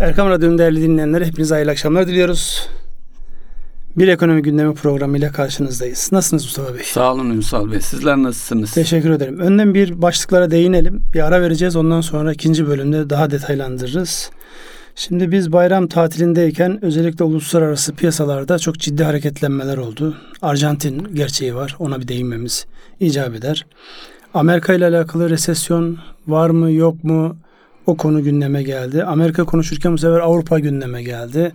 Erkam Radyo'nun değerli dinleyenlere hepinize hayırlı akşamlar diliyoruz. Bir ekonomi gündemi programıyla karşınızdayız. Nasılsınız Mustafa Bey? Sağ olun Ünsal Bey. Sizler nasılsınız? Teşekkür ederim. Önden bir başlıklara değinelim. Bir ara vereceğiz. Ondan sonra ikinci bölümde daha detaylandırırız. Şimdi biz bayram tatilindeyken özellikle uluslararası piyasalarda çok ciddi hareketlenmeler oldu. Arjantin gerçeği var. Ona bir değinmemiz icap eder. Amerika ile alakalı resesyon var mı yok mu? O konu gündeme geldi. Amerika konuşurken bu sefer Avrupa gündeme geldi.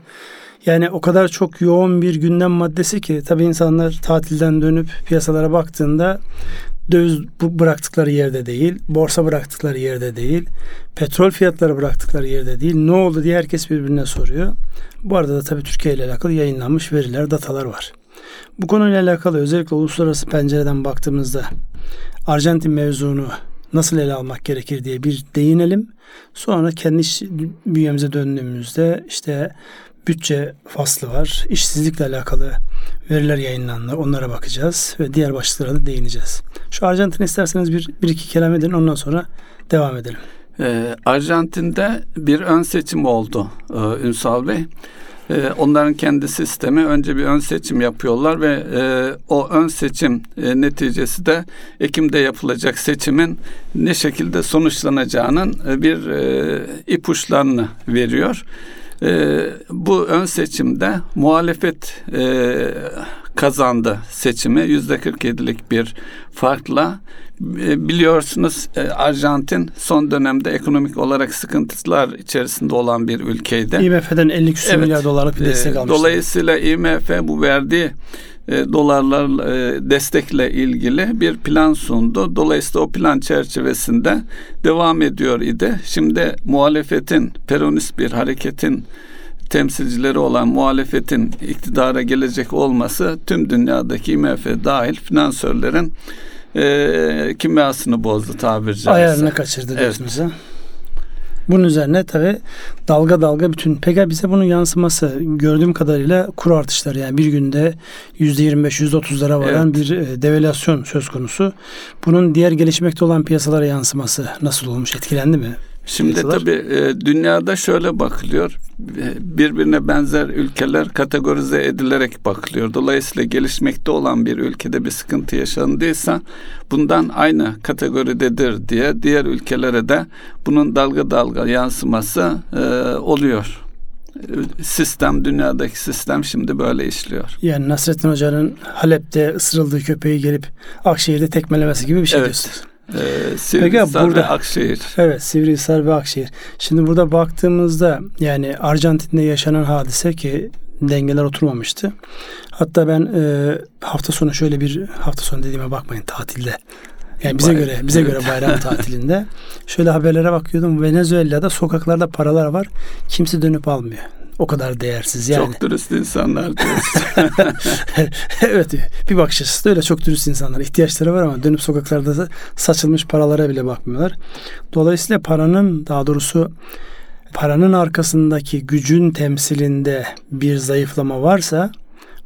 Yani o kadar çok yoğun bir gündem maddesi ki tabii insanlar tatilden dönüp piyasalara baktığında döviz bıraktıkları yerde değil, borsa bıraktıkları yerde değil, petrol fiyatları bıraktıkları yerde değil. Ne oldu diye herkes birbirine soruyor. Bu arada da tabii Türkiye ile alakalı yayınlanmış veriler, datalar var. Bu konuyla alakalı özellikle uluslararası pencereden baktığımızda Arjantin mevzunu nasıl ele almak gerekir diye bir değinelim. Sonra kendi bünyemize döndüğümüzde işte bütçe faslı var. İşsizlikle alakalı veriler yayınlandı. Onlara bakacağız ve diğer başlıklara da değineceğiz. Şu Arjantin isterseniz bir, bir iki kelam edin ondan sonra devam edelim. Ee, Arjantin'de bir ön seçim oldu ee, Ünsal Bey. Ee, onların kendi sistemi önce bir ön seçim yapıyorlar ve e, o ön seçim e, neticesi de Ekim'de yapılacak seçimin ne şekilde sonuçlanacağının e, bir e, ipuçlarını veriyor. E, bu ön seçimde muhalefet e, kazandı seçimi yüzde 47'lik bir farkla e, biliyorsunuz e, Arjantin son dönemde ekonomik olarak sıkıntılar içerisinde olan bir ülkeydi. IMF'den 50 küsur evet. milyar dolarlık bir destek almıştı. Dolayısıyla IMF bu verdiği e, dolarlar e, destekle ilgili bir plan sundu. Dolayısıyla o plan çerçevesinde devam ediyor idi. Şimdi muhalefetin, peronist bir hareketin temsilcileri olan muhalefetin iktidara gelecek olması tüm dünyadaki IMF dahil finansörlerin e, kimyasını bozdu tabiri caizse. Ayarını kaçırdı diyorsunuz evet. Bunun üzerine tabi dalga dalga bütün peki bize bunun yansıması gördüğüm kadarıyla kur artışları yani bir günde yüzde yirmi beş yüzde otuzlara varan evet. bir e, devalüasyon söz konusu. Bunun diğer gelişmekte olan piyasalara yansıması nasıl olmuş etkilendi mi? Şimdi tabii e, dünyada şöyle bakılıyor. E, birbirine benzer ülkeler kategorize edilerek bakılıyor. Dolayısıyla gelişmekte olan bir ülkede bir sıkıntı yaşandıysa bundan aynı kategoridedir diye diğer ülkelere de bunun dalga dalga yansıması e, oluyor sistem dünyadaki sistem şimdi böyle işliyor. Yani Nasrettin Hoca'nın Halep'te ısırıldığı köpeği gelip Akşehir'de tekmelemesi gibi bir şey evet. diyorsunuz. Ee, Sivrihisar burada, ve Akşehir. Evet Sivrihisar ve Akşehir. Şimdi burada baktığımızda yani Arjantin'de yaşanan hadise ki dengeler oturmamıştı. Hatta ben e, hafta sonu şöyle bir hafta sonu dediğime bakmayın tatilde. Yani bize göre bize evet. göre bayram tatilinde şöyle haberlere bakıyordum. Venezuela'da sokaklarda paralar var. Kimse dönüp almıyor. O kadar değersiz yani. Çok dürüst insanlar evet bir bakış açısı da öyle çok dürüst insanlar. ihtiyaçları var ama dönüp sokaklarda saçılmış paralara bile bakmıyorlar. Dolayısıyla paranın daha doğrusu paranın arkasındaki gücün temsilinde bir zayıflama varsa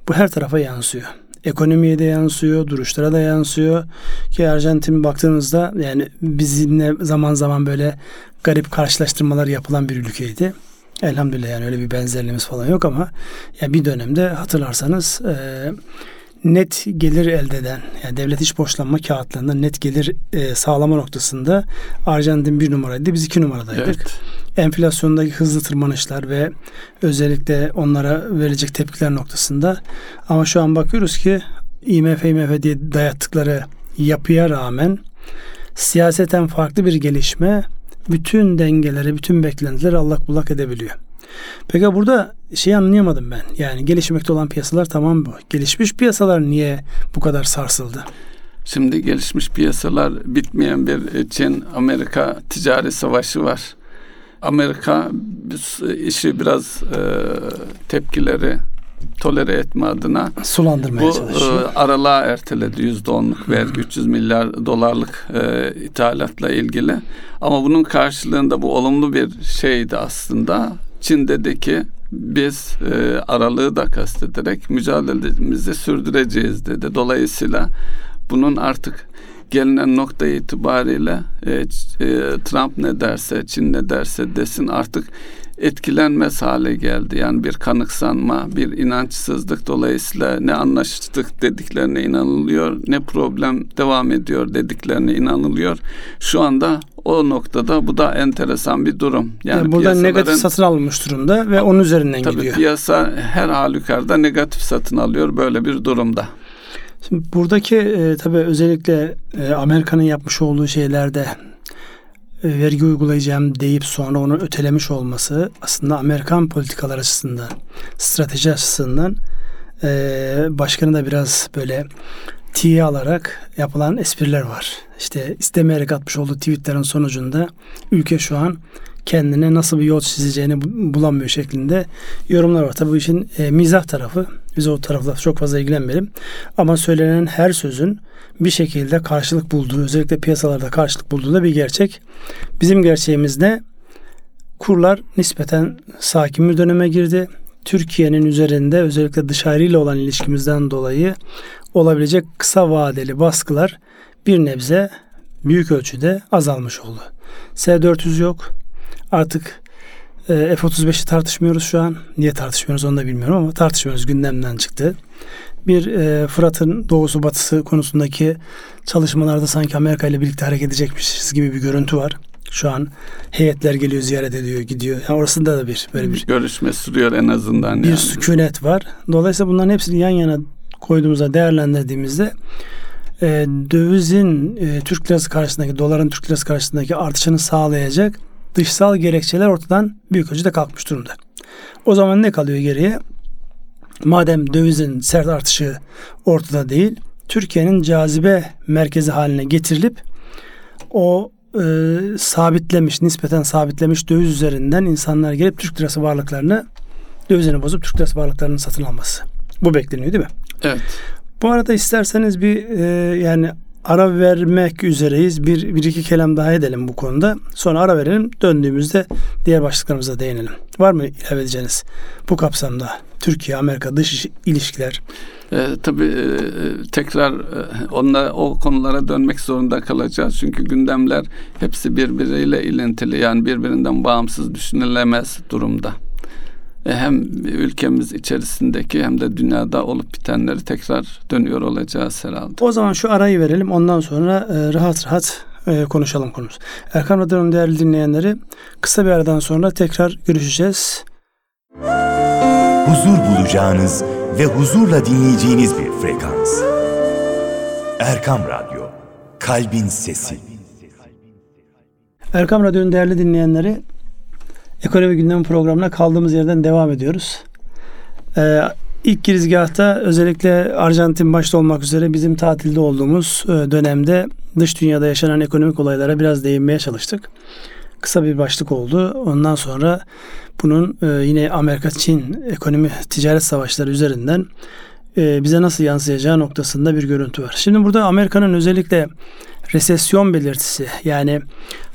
bu her tarafa yansıyor. Ekonomiye de yansıyor, duruşlara da yansıyor. Ki Arjantin baktığınızda yani bizimle zaman zaman böyle garip karşılaştırmalar yapılan bir ülkeydi. Elhamdülillah yani öyle bir benzerliğimiz falan yok ama yani bir dönemde hatırlarsanız e, net gelir elde eden yani devlet iş borçlanma kağıtlarında net gelir e, sağlama noktasında Arjantin bir numaraydı biz iki numaradaydık. Evet. Enflasyondaki hızlı tırmanışlar ve özellikle onlara verecek tepkiler noktasında ama şu an bakıyoruz ki IMF IMF diye dayattıkları yapıya rağmen siyaseten farklı bir gelişme bütün dengeleri, bütün beklentileri allak bullak edebiliyor. Peki burada şey anlayamadım ben. Yani gelişmekte olan piyasalar tamam bu. Gelişmiş piyasalar niye bu kadar sarsıldı? Şimdi gelişmiş piyasalar bitmeyen bir Çin Amerika ticari savaşı var. Amerika işi biraz e, tepkileri tolere etme adına sulandırmaya bu, çalışıyor. Bu e, aralığa erteledi yüzde onluk vergi 300 milyar dolarlık e, ithalatla ilgili. Ama bunun karşılığında bu olumlu bir şeydi aslında. Çin dedi ki biz e, aralığı da kastederek mücadelemizi sürdüreceğiz dedi. Dolayısıyla bunun artık gelinen nokta itibariyle e, e, Trump ne derse, Çin ne derse desin artık etkilenmez hale geldi. Yani bir kanıksanma, bir inançsızlık dolayısıyla ne anlaştık dediklerine inanılıyor, ne problem devam ediyor dediklerine inanılıyor. Şu anda o noktada bu da enteresan bir durum. Yani, yani burada negatif satın alınmış durumda ve onun üzerinden tabii gidiyor. piyasa her halükarda negatif satın alıyor böyle bir durumda. Şimdi buradaki e, tabii özellikle e, Amerika'nın yapmış olduğu şeylerde vergi uygulayacağım deyip sonra onu ötelemiş olması aslında Amerikan politikalar açısından, strateji açısından e, başkanı da biraz böyle tiye alarak yapılan espriler var. İşte istemeyerek atmış olduğu tweetlerin sonucunda ülke şu an kendine nasıl bir yol çizeceğini bulamıyor şeklinde yorumlar var. Tabii bu işin e, mizah tarafı. Biz o tarafla çok fazla ilgilenmeyelim. Ama söylenen her sözün bir şekilde karşılık bulduğu, özellikle piyasalarda karşılık bulduğu da bir gerçek. Bizim gerçeğimizde kurlar nispeten sakin bir döneme girdi. Türkiye'nin üzerinde özellikle dışarıyla olan ilişkimizden dolayı olabilecek kısa vadeli baskılar bir nebze büyük ölçüde azalmış oldu. S-400 yok. Artık e, F-35'i tartışmıyoruz şu an. Niye tartışmıyoruz onu da bilmiyorum ama tartışmıyoruz. Gündemden çıktı. Bir e, Fırat'ın doğusu batısı konusundaki çalışmalarda sanki Amerika ile birlikte hareket edecekmişiz gibi bir görüntü var. Şu an heyetler geliyor ziyaret ediyor gidiyor. Yani orasında da bir böyle bir görüşme sürüyor en azından. Bir yani. sükunet var. Dolayısıyla bunların hepsini yan yana koyduğumuzda değerlendirdiğimizde e, dövizin e, Türk lirası karşısındaki doların Türk lirası karşısındaki artışını sağlayacak dışsal gerekçeler ortadan büyük ölçüde kalkmış durumda. O zaman ne kalıyor geriye? Madem dövizin sert artışı ortada değil, Türkiye'nin cazibe merkezi haline getirilip o e, sabitlemiş, nispeten sabitlemiş döviz üzerinden insanlar gelip Türk lirası varlıklarını dövizini bozup Türk lirası varlıklarını satın alması. Bu bekleniyor değil mi? Evet. Bu arada isterseniz bir e, yani ara vermek üzereyiz. Bir, bir iki kelam daha edelim bu konuda. Sonra ara verelim. Döndüğümüzde diğer başlıklarımıza değinelim. Var mı ilave edeceğiniz bu kapsamda? Türkiye-Amerika dış ilişkiler. E, tabii e, tekrar e, onlara, o konulara dönmek zorunda kalacağız. Çünkü gündemler hepsi birbiriyle ilintili. Yani birbirinden bağımsız düşünülemez durumda. E, hem ülkemiz içerisindeki hem de dünyada olup bitenleri tekrar dönüyor olacağız herhalde. O zaman şu arayı verelim. Ondan sonra e, rahat rahat e, konuşalım konumuz. Erkan Radyo'nun değerli dinleyenleri kısa bir aradan sonra tekrar görüşeceğiz. Huzur bulacağınız ve huzurla dinleyeceğiniz bir frekans. Erkam Radyo, Kalbin Sesi. Erkam Radyo'nun değerli dinleyenleri Ekonomi Gündemi programına kaldığımız yerden devam ediyoruz. Ee, ilk girizgahta özellikle Arjantin başta olmak üzere bizim tatilde olduğumuz e, dönemde dış dünyada yaşanan ekonomik olaylara biraz değinmeye çalıştık. Kısa bir başlık oldu. Ondan sonra bunun e, yine Amerika-Çin ekonomi ticaret savaşları üzerinden e, bize nasıl yansıyacağı noktasında bir görüntü var. Şimdi burada Amerika'nın özellikle resesyon belirtisi yani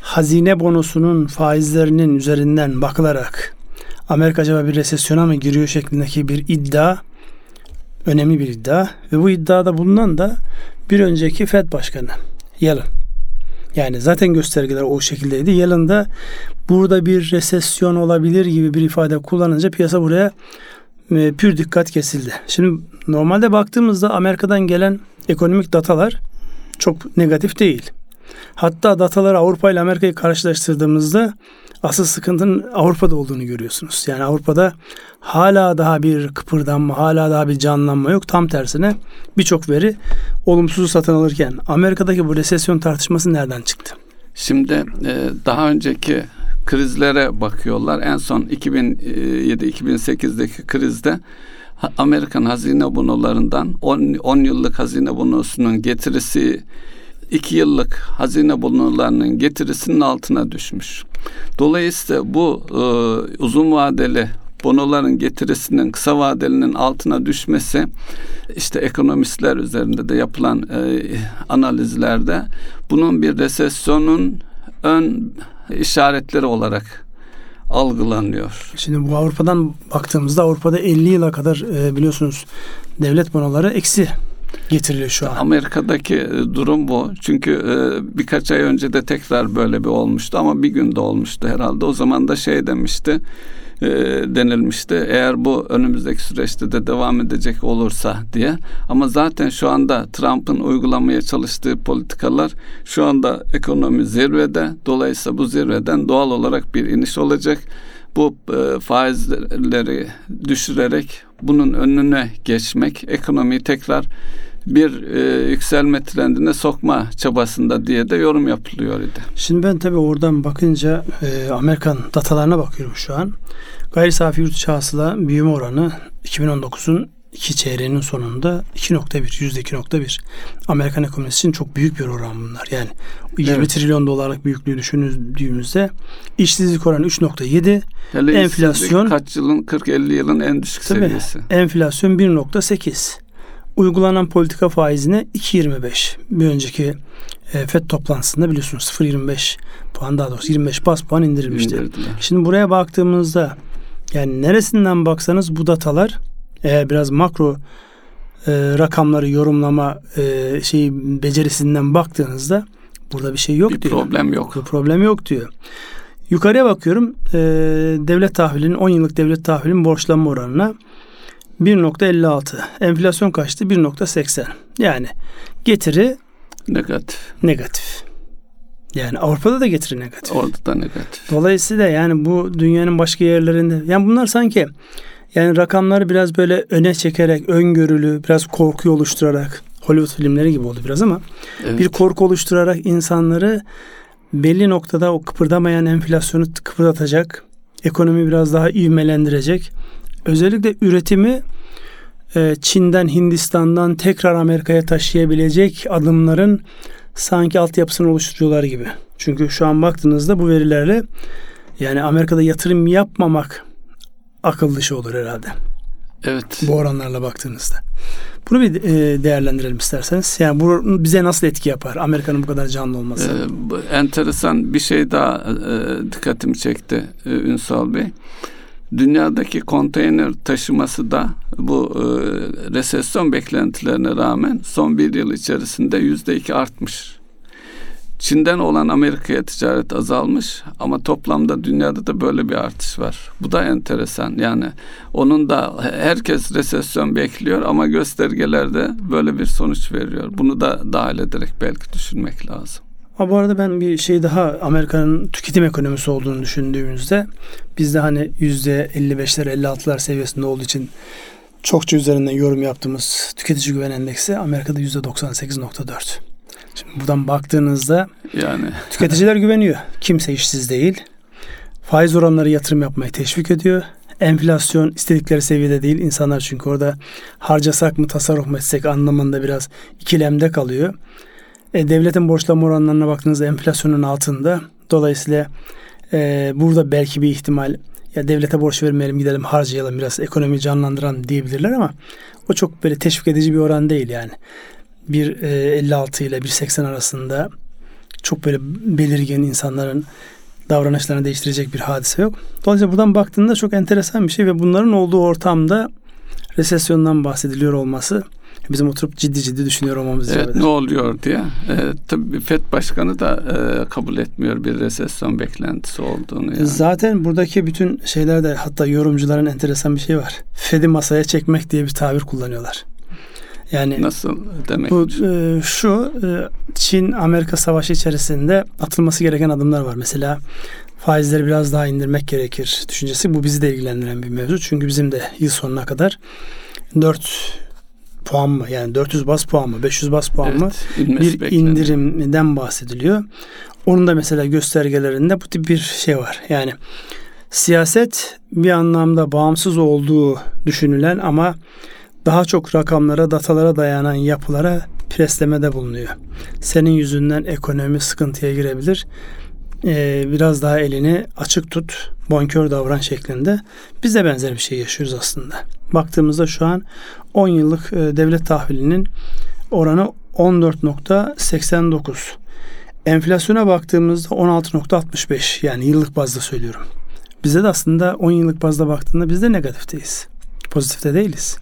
hazine bonosunun faizlerinin üzerinden bakılarak Amerika acaba bir resesyona mı giriyor şeklindeki bir iddia önemli bir iddia ve bu iddiada bulunan da bir önceki Fed Başkanı Yellen. Yani zaten göstergeler o şekildeydi. Yellen da burada bir resesyon olabilir gibi bir ifade kullanınca piyasa buraya e, pür dikkat kesildi. Şimdi normalde baktığımızda Amerika'dan gelen ekonomik datalar çok negatif değil. Hatta dataları Avrupa ile Amerika'yı karşılaştırdığımızda asıl sıkıntının Avrupa'da olduğunu görüyorsunuz. Yani Avrupa'da hala daha bir kıpırdanma, hala daha bir canlanma yok. Tam tersine birçok veri olumsuzu satın alırken Amerika'daki bu resesyon tartışması nereden çıktı? Şimdi e, daha önceki krizlere bakıyorlar. En son 2007-2008'deki krizde Amerikan hazine bonolarından 10 yıllık hazine bonosunun getirisi 2 yıllık hazine bonolarının getirisinin altına düşmüş. Dolayısıyla bu e, uzun vadeli bonoların getirisinin kısa vadelinin altına düşmesi işte ekonomistler üzerinde de yapılan e, analizlerde bunun bir resesyonun ön işaretleri olarak algılanıyor. Şimdi bu Avrupa'dan baktığımızda Avrupa'da 50 yıla kadar e, biliyorsunuz devlet bonoları eksi getiriliyor şu an. Amerika'daki e, durum bu. Çünkü e, birkaç ay önce de tekrar böyle bir olmuştu ama bir günde olmuştu herhalde. O zaman da şey demişti e, denilmişti. Eğer bu önümüzdeki süreçte de devam edecek olursa diye. Ama zaten şu anda Trump'ın uygulamaya çalıştığı politikalar şu anda ekonomi zirvede. Dolayısıyla bu zirveden doğal olarak bir iniş olacak. Bu e, faizleri düşürerek bunun önüne geçmek, ekonomiyi tekrar bir e, yükselme trendine sokma çabasında diye de yorum yapılıyor idi. Şimdi ben tabii oradan bakınca e, Amerikan datalarına bakıyorum şu an. Gayri safi yurt içi hasıla büyüme oranı 2019'un iki çeyreğinin sonunda 2.1, yüzde 2.1. Amerikan ekonomisi için çok büyük bir oran bunlar. Yani 20 Evet. trilyon dolarlık büyüklüğü düşündüğümüzde işsizlik oranı 3.7, Hele Enflasyon- kaç yılın 40-50 yılın en düşük Tabii. seviyesi. enflasyon 1.8. Uygulanan politika faizine 2.25. Bir önceki e, FED toplantısında biliyorsunuz 0.25 puan daha doğrusu 25 bas puan indirilmişti. İndirdiler. Şimdi buraya baktığımızda yani neresinden baksanız bu datalar eğer biraz makro e, rakamları yorumlama e, şeyi becerisinden baktığınızda burada bir şey yok Bir diyor. problem yok. Bir problem yok diyor. Yukarıya bakıyorum e, devlet tahvilinin 10 yıllık devlet tahvilinin borçlanma oranına 1.56. Enflasyon kaçtı? 1.80. Yani getiri Negatif. negatif. Yani Avrupa'da da getiri negatif. Orada da negatif. Dolayısıyla yani bu dünyanın başka yerlerinde yani bunlar sanki yani rakamları biraz böyle öne çekerek öngörülü biraz korku oluşturarak Hollywood filmleri gibi oldu biraz ama Evet. bir korku oluşturarak insanları belli noktada o kıpırdamayan enflasyonu kıpırdatacak, ekonomi biraz daha ivmelendirecek. Özellikle üretimi e, Çin'den, Hindistan'dan tekrar Amerika'ya taşıyabilecek adımların sanki altyapısını oluşturuyorlar gibi. Çünkü şu an baktığınızda bu verilerle yani Amerika'da yatırım yapmamak akıl dışı olur herhalde. Evet. Bu oranlarla baktığınızda. Bunu bir e, değerlendirelim isterseniz. Yani bu bize nasıl etki yapar Amerika'nın bu kadar canlı olması? Ee, enteresan bir şey daha e, dikkatimi çekti e, Ünsal Bey. Dünyadaki konteyner taşıması da bu e, resesyon beklentilerine rağmen son bir yıl içerisinde yüzde iki artmış. Çin'den olan Amerika'ya ticaret azalmış ama toplamda dünyada da böyle bir artış var. Bu da enteresan. Yani onun da herkes resesyon bekliyor ama göstergelerde böyle bir sonuç veriyor. Bunu da dahil ederek belki düşünmek lazım. Ama bu arada ben bir şey daha Amerika'nın tüketim ekonomisi olduğunu düşündüğümüzde bizde hani yüzde 55'ler 56'lar seviyesinde olduğu için çokça üzerinden yorum yaptığımız tüketici güven endeksi Amerika'da yüzde 98.4. Şimdi buradan baktığınızda Yani tüketiciler güveniyor. Kimse işsiz değil. Faiz oranları yatırım yapmayı teşvik ediyor. Enflasyon istedikleri seviyede değil. İnsanlar çünkü orada harcasak mı tasarruf mu etsek anlamında biraz ikilemde kalıyor. E, devletin borçlanma oranlarına baktığınızda enflasyonun altında. Dolayısıyla e, burada belki bir ihtimal ya devlete borç vermeyelim gidelim harcayalım biraz ekonomiyi canlandıran diyebilirler ama o çok böyle teşvik edici bir oran değil yani. 1.56 ile 1.80 arasında çok böyle belirgin insanların davranışlarını değiştirecek bir hadise yok. Dolayısıyla buradan baktığında çok enteresan bir şey ve bunların olduğu ortamda resesyondan bahsediliyor olması bizim oturup ciddi ciddi düşünüyor olmamız evet ne oluyor diye. E, tabii FED Başkanı da e, kabul etmiyor bir resesyon beklentisi olduğunu. Yani. Zaten buradaki bütün şeylerde hatta yorumcuların enteresan bir şey var. Fed'i masaya çekmek diye bir tabir kullanıyorlar. Yani Nasıl demek? bu e, şu e, Çin Amerika savaşı içerisinde atılması gereken adımlar var. Mesela faizleri biraz daha indirmek gerekir düşüncesi. Bu bizi de ilgilendiren bir mevzu. Çünkü bizim de yıl sonuna kadar 4 puan mı yani 400 bas puan mı 500 bas puan mı evet, inmesi bir bekleniyor. indirimden bahsediliyor. Onun da mesela göstergelerinde bu tip bir şey var. Yani siyaset bir anlamda bağımsız olduğu düşünülen ama daha çok rakamlara, datalara dayanan yapılara preslemede bulunuyor. Senin yüzünden ekonomi sıkıntıya girebilir. Ee, biraz daha elini açık tut, bonkör davran şeklinde. Biz de benzer bir şey yaşıyoruz aslında. Baktığımızda şu an 10 yıllık e, devlet tahvilinin oranı 14.89. Enflasyona baktığımızda 16.65 yani yıllık bazda söylüyorum. Bize de aslında 10 yıllık bazda baktığında biz de negatifteyiz. Pozitifte değiliz.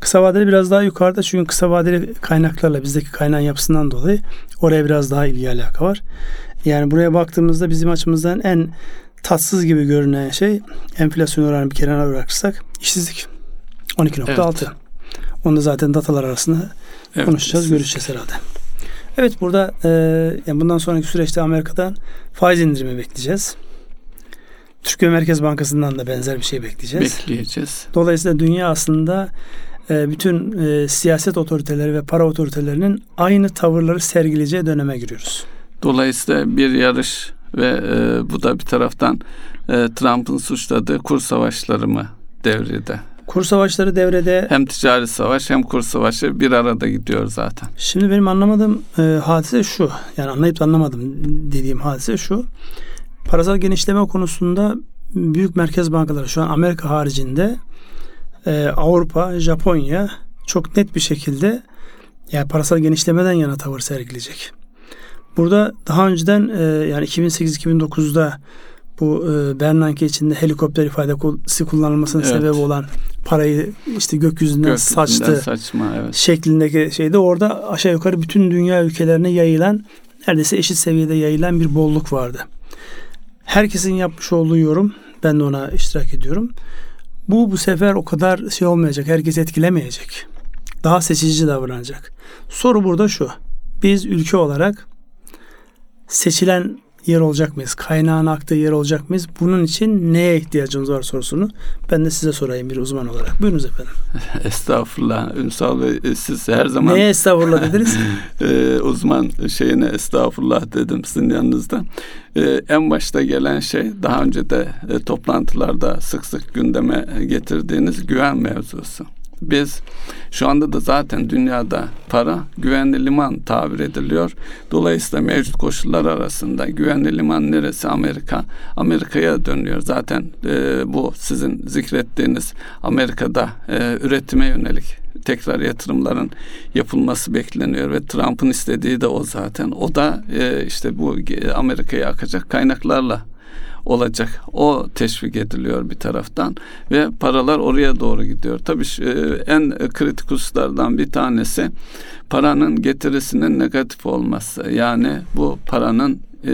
Kısa vadeli biraz daha yukarıda çünkü kısa vadeli kaynaklarla bizdeki kaynağın yapısından dolayı oraya biraz daha ilgi alaka var. Yani buraya baktığımızda bizim açımızdan en tatsız gibi görünen şey enflasyon oranı bir kenara bırakırsak işsizlik 12.6. Evet. Onu da zaten datalar arasında evet, konuşacağız, görüşeceğiz herhalde. Evet burada e, yani bundan sonraki süreçte Amerika'dan faiz indirimi bekleyeceğiz. Türkiye Merkez Bankası'ndan da benzer bir şey bekleyeceğiz. Bekleyeceğiz. Dolayısıyla dünya aslında e, bütün e, siyaset otoriteleri ve para otoritelerinin aynı tavırları sergileyeceği döneme giriyoruz. Dolayısıyla bir yarış ve e, bu da bir taraftan e, Trump'ın suçladığı kur savaşları mı devrede? Kur savaşları devrede. Hem ticari savaş hem kur savaşı bir arada gidiyor zaten. Şimdi benim anlamadığım e, hadise şu. Yani anlayıp anlamadım dediğim hadise şu. Parasal genişleme konusunda büyük merkez bankaları şu an Amerika haricinde e, Avrupa, Japonya çok net bir şekilde yani parasal genişlemeden yana tavır sergileyecek. Burada daha önceden e, yani 2008-2009'da bu e, Bernanke içinde helikopter ifadesi kullanılmasının evet. sebebi olan parayı işte gökyüzünden, gökyüzünden saçtı saçma, evet. şeklindeki şeyde orada aşağı yukarı bütün dünya ülkelerine yayılan neredeyse eşit seviyede yayılan bir bolluk vardı. Herkesin yapmış olduğu yorum ben de ona iştirak ediyorum. Bu bu sefer o kadar şey olmayacak. Herkes etkilemeyecek. Daha seçici davranacak. Soru burada şu. Biz ülke olarak seçilen yer olacak mıyız? Kaynağın aktığı yer olacak mıyız? Bunun için neye ihtiyacımız var sorusunu ben de size sorayım bir uzman olarak. Buyurunuz efendim. Estağfurullah Ünsal Bey siz her zaman Neye estağfurullah dediniz? e, uzman şeyine estağfurullah dedim sizin yanınızda. E, en başta gelen şey daha önce de e, toplantılarda sık sık gündeme getirdiğiniz güven mevzusu. Biz şu anda da zaten dünyada para güvenli liman tabir ediliyor. Dolayısıyla mevcut koşullar arasında güvenli liman neresi Amerika? Amerika'ya dönüyor. Zaten e, bu sizin zikrettiğiniz Amerika'da e, üretime yönelik tekrar yatırımların yapılması bekleniyor ve Trump'ın istediği de o zaten. O da e, işte bu Amerika'ya akacak kaynaklarla olacak. O teşvik ediliyor bir taraftan ve paralar oraya doğru gidiyor. Tabii e, en kritik hususlardan bir tanesi paranın getirisinin negatif olması. Yani bu paranın e,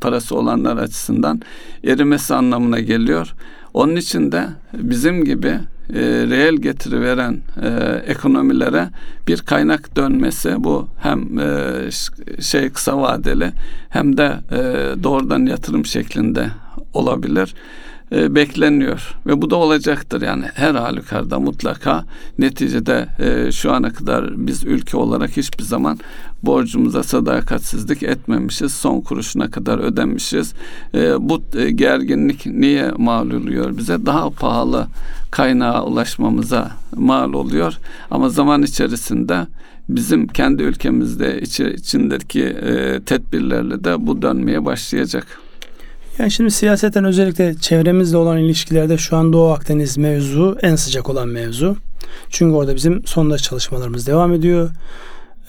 parası olanlar açısından erimesi anlamına geliyor. Onun için de bizim gibi e, reel getiri veren e, ekonomilere bir kaynak dönmesi. Bu hem e, şey kısa vadeli hem de e, doğrudan yatırım şeklinde olabilir e, bekleniyor. Ve bu da olacaktır yani. Her halükarda mutlaka neticede e, şu ana kadar biz ülke olarak hiçbir zaman borcumuza sadakatsizlik etmemişiz. Son kuruşuna kadar ödemişiz. E, bu e, gerginlik niye mal oluyor bize? Daha pahalı kaynağa ulaşmamıza mal oluyor. Ama zaman içerisinde bizim kendi ülkemizde içi, içindeki e, tedbirlerle de bu dönmeye başlayacak. Yani şimdi siyaseten özellikle çevremizle olan ilişkilerde şu an Doğu Akdeniz mevzu en sıcak olan mevzu. Çünkü orada bizim sondaj çalışmalarımız devam ediyor.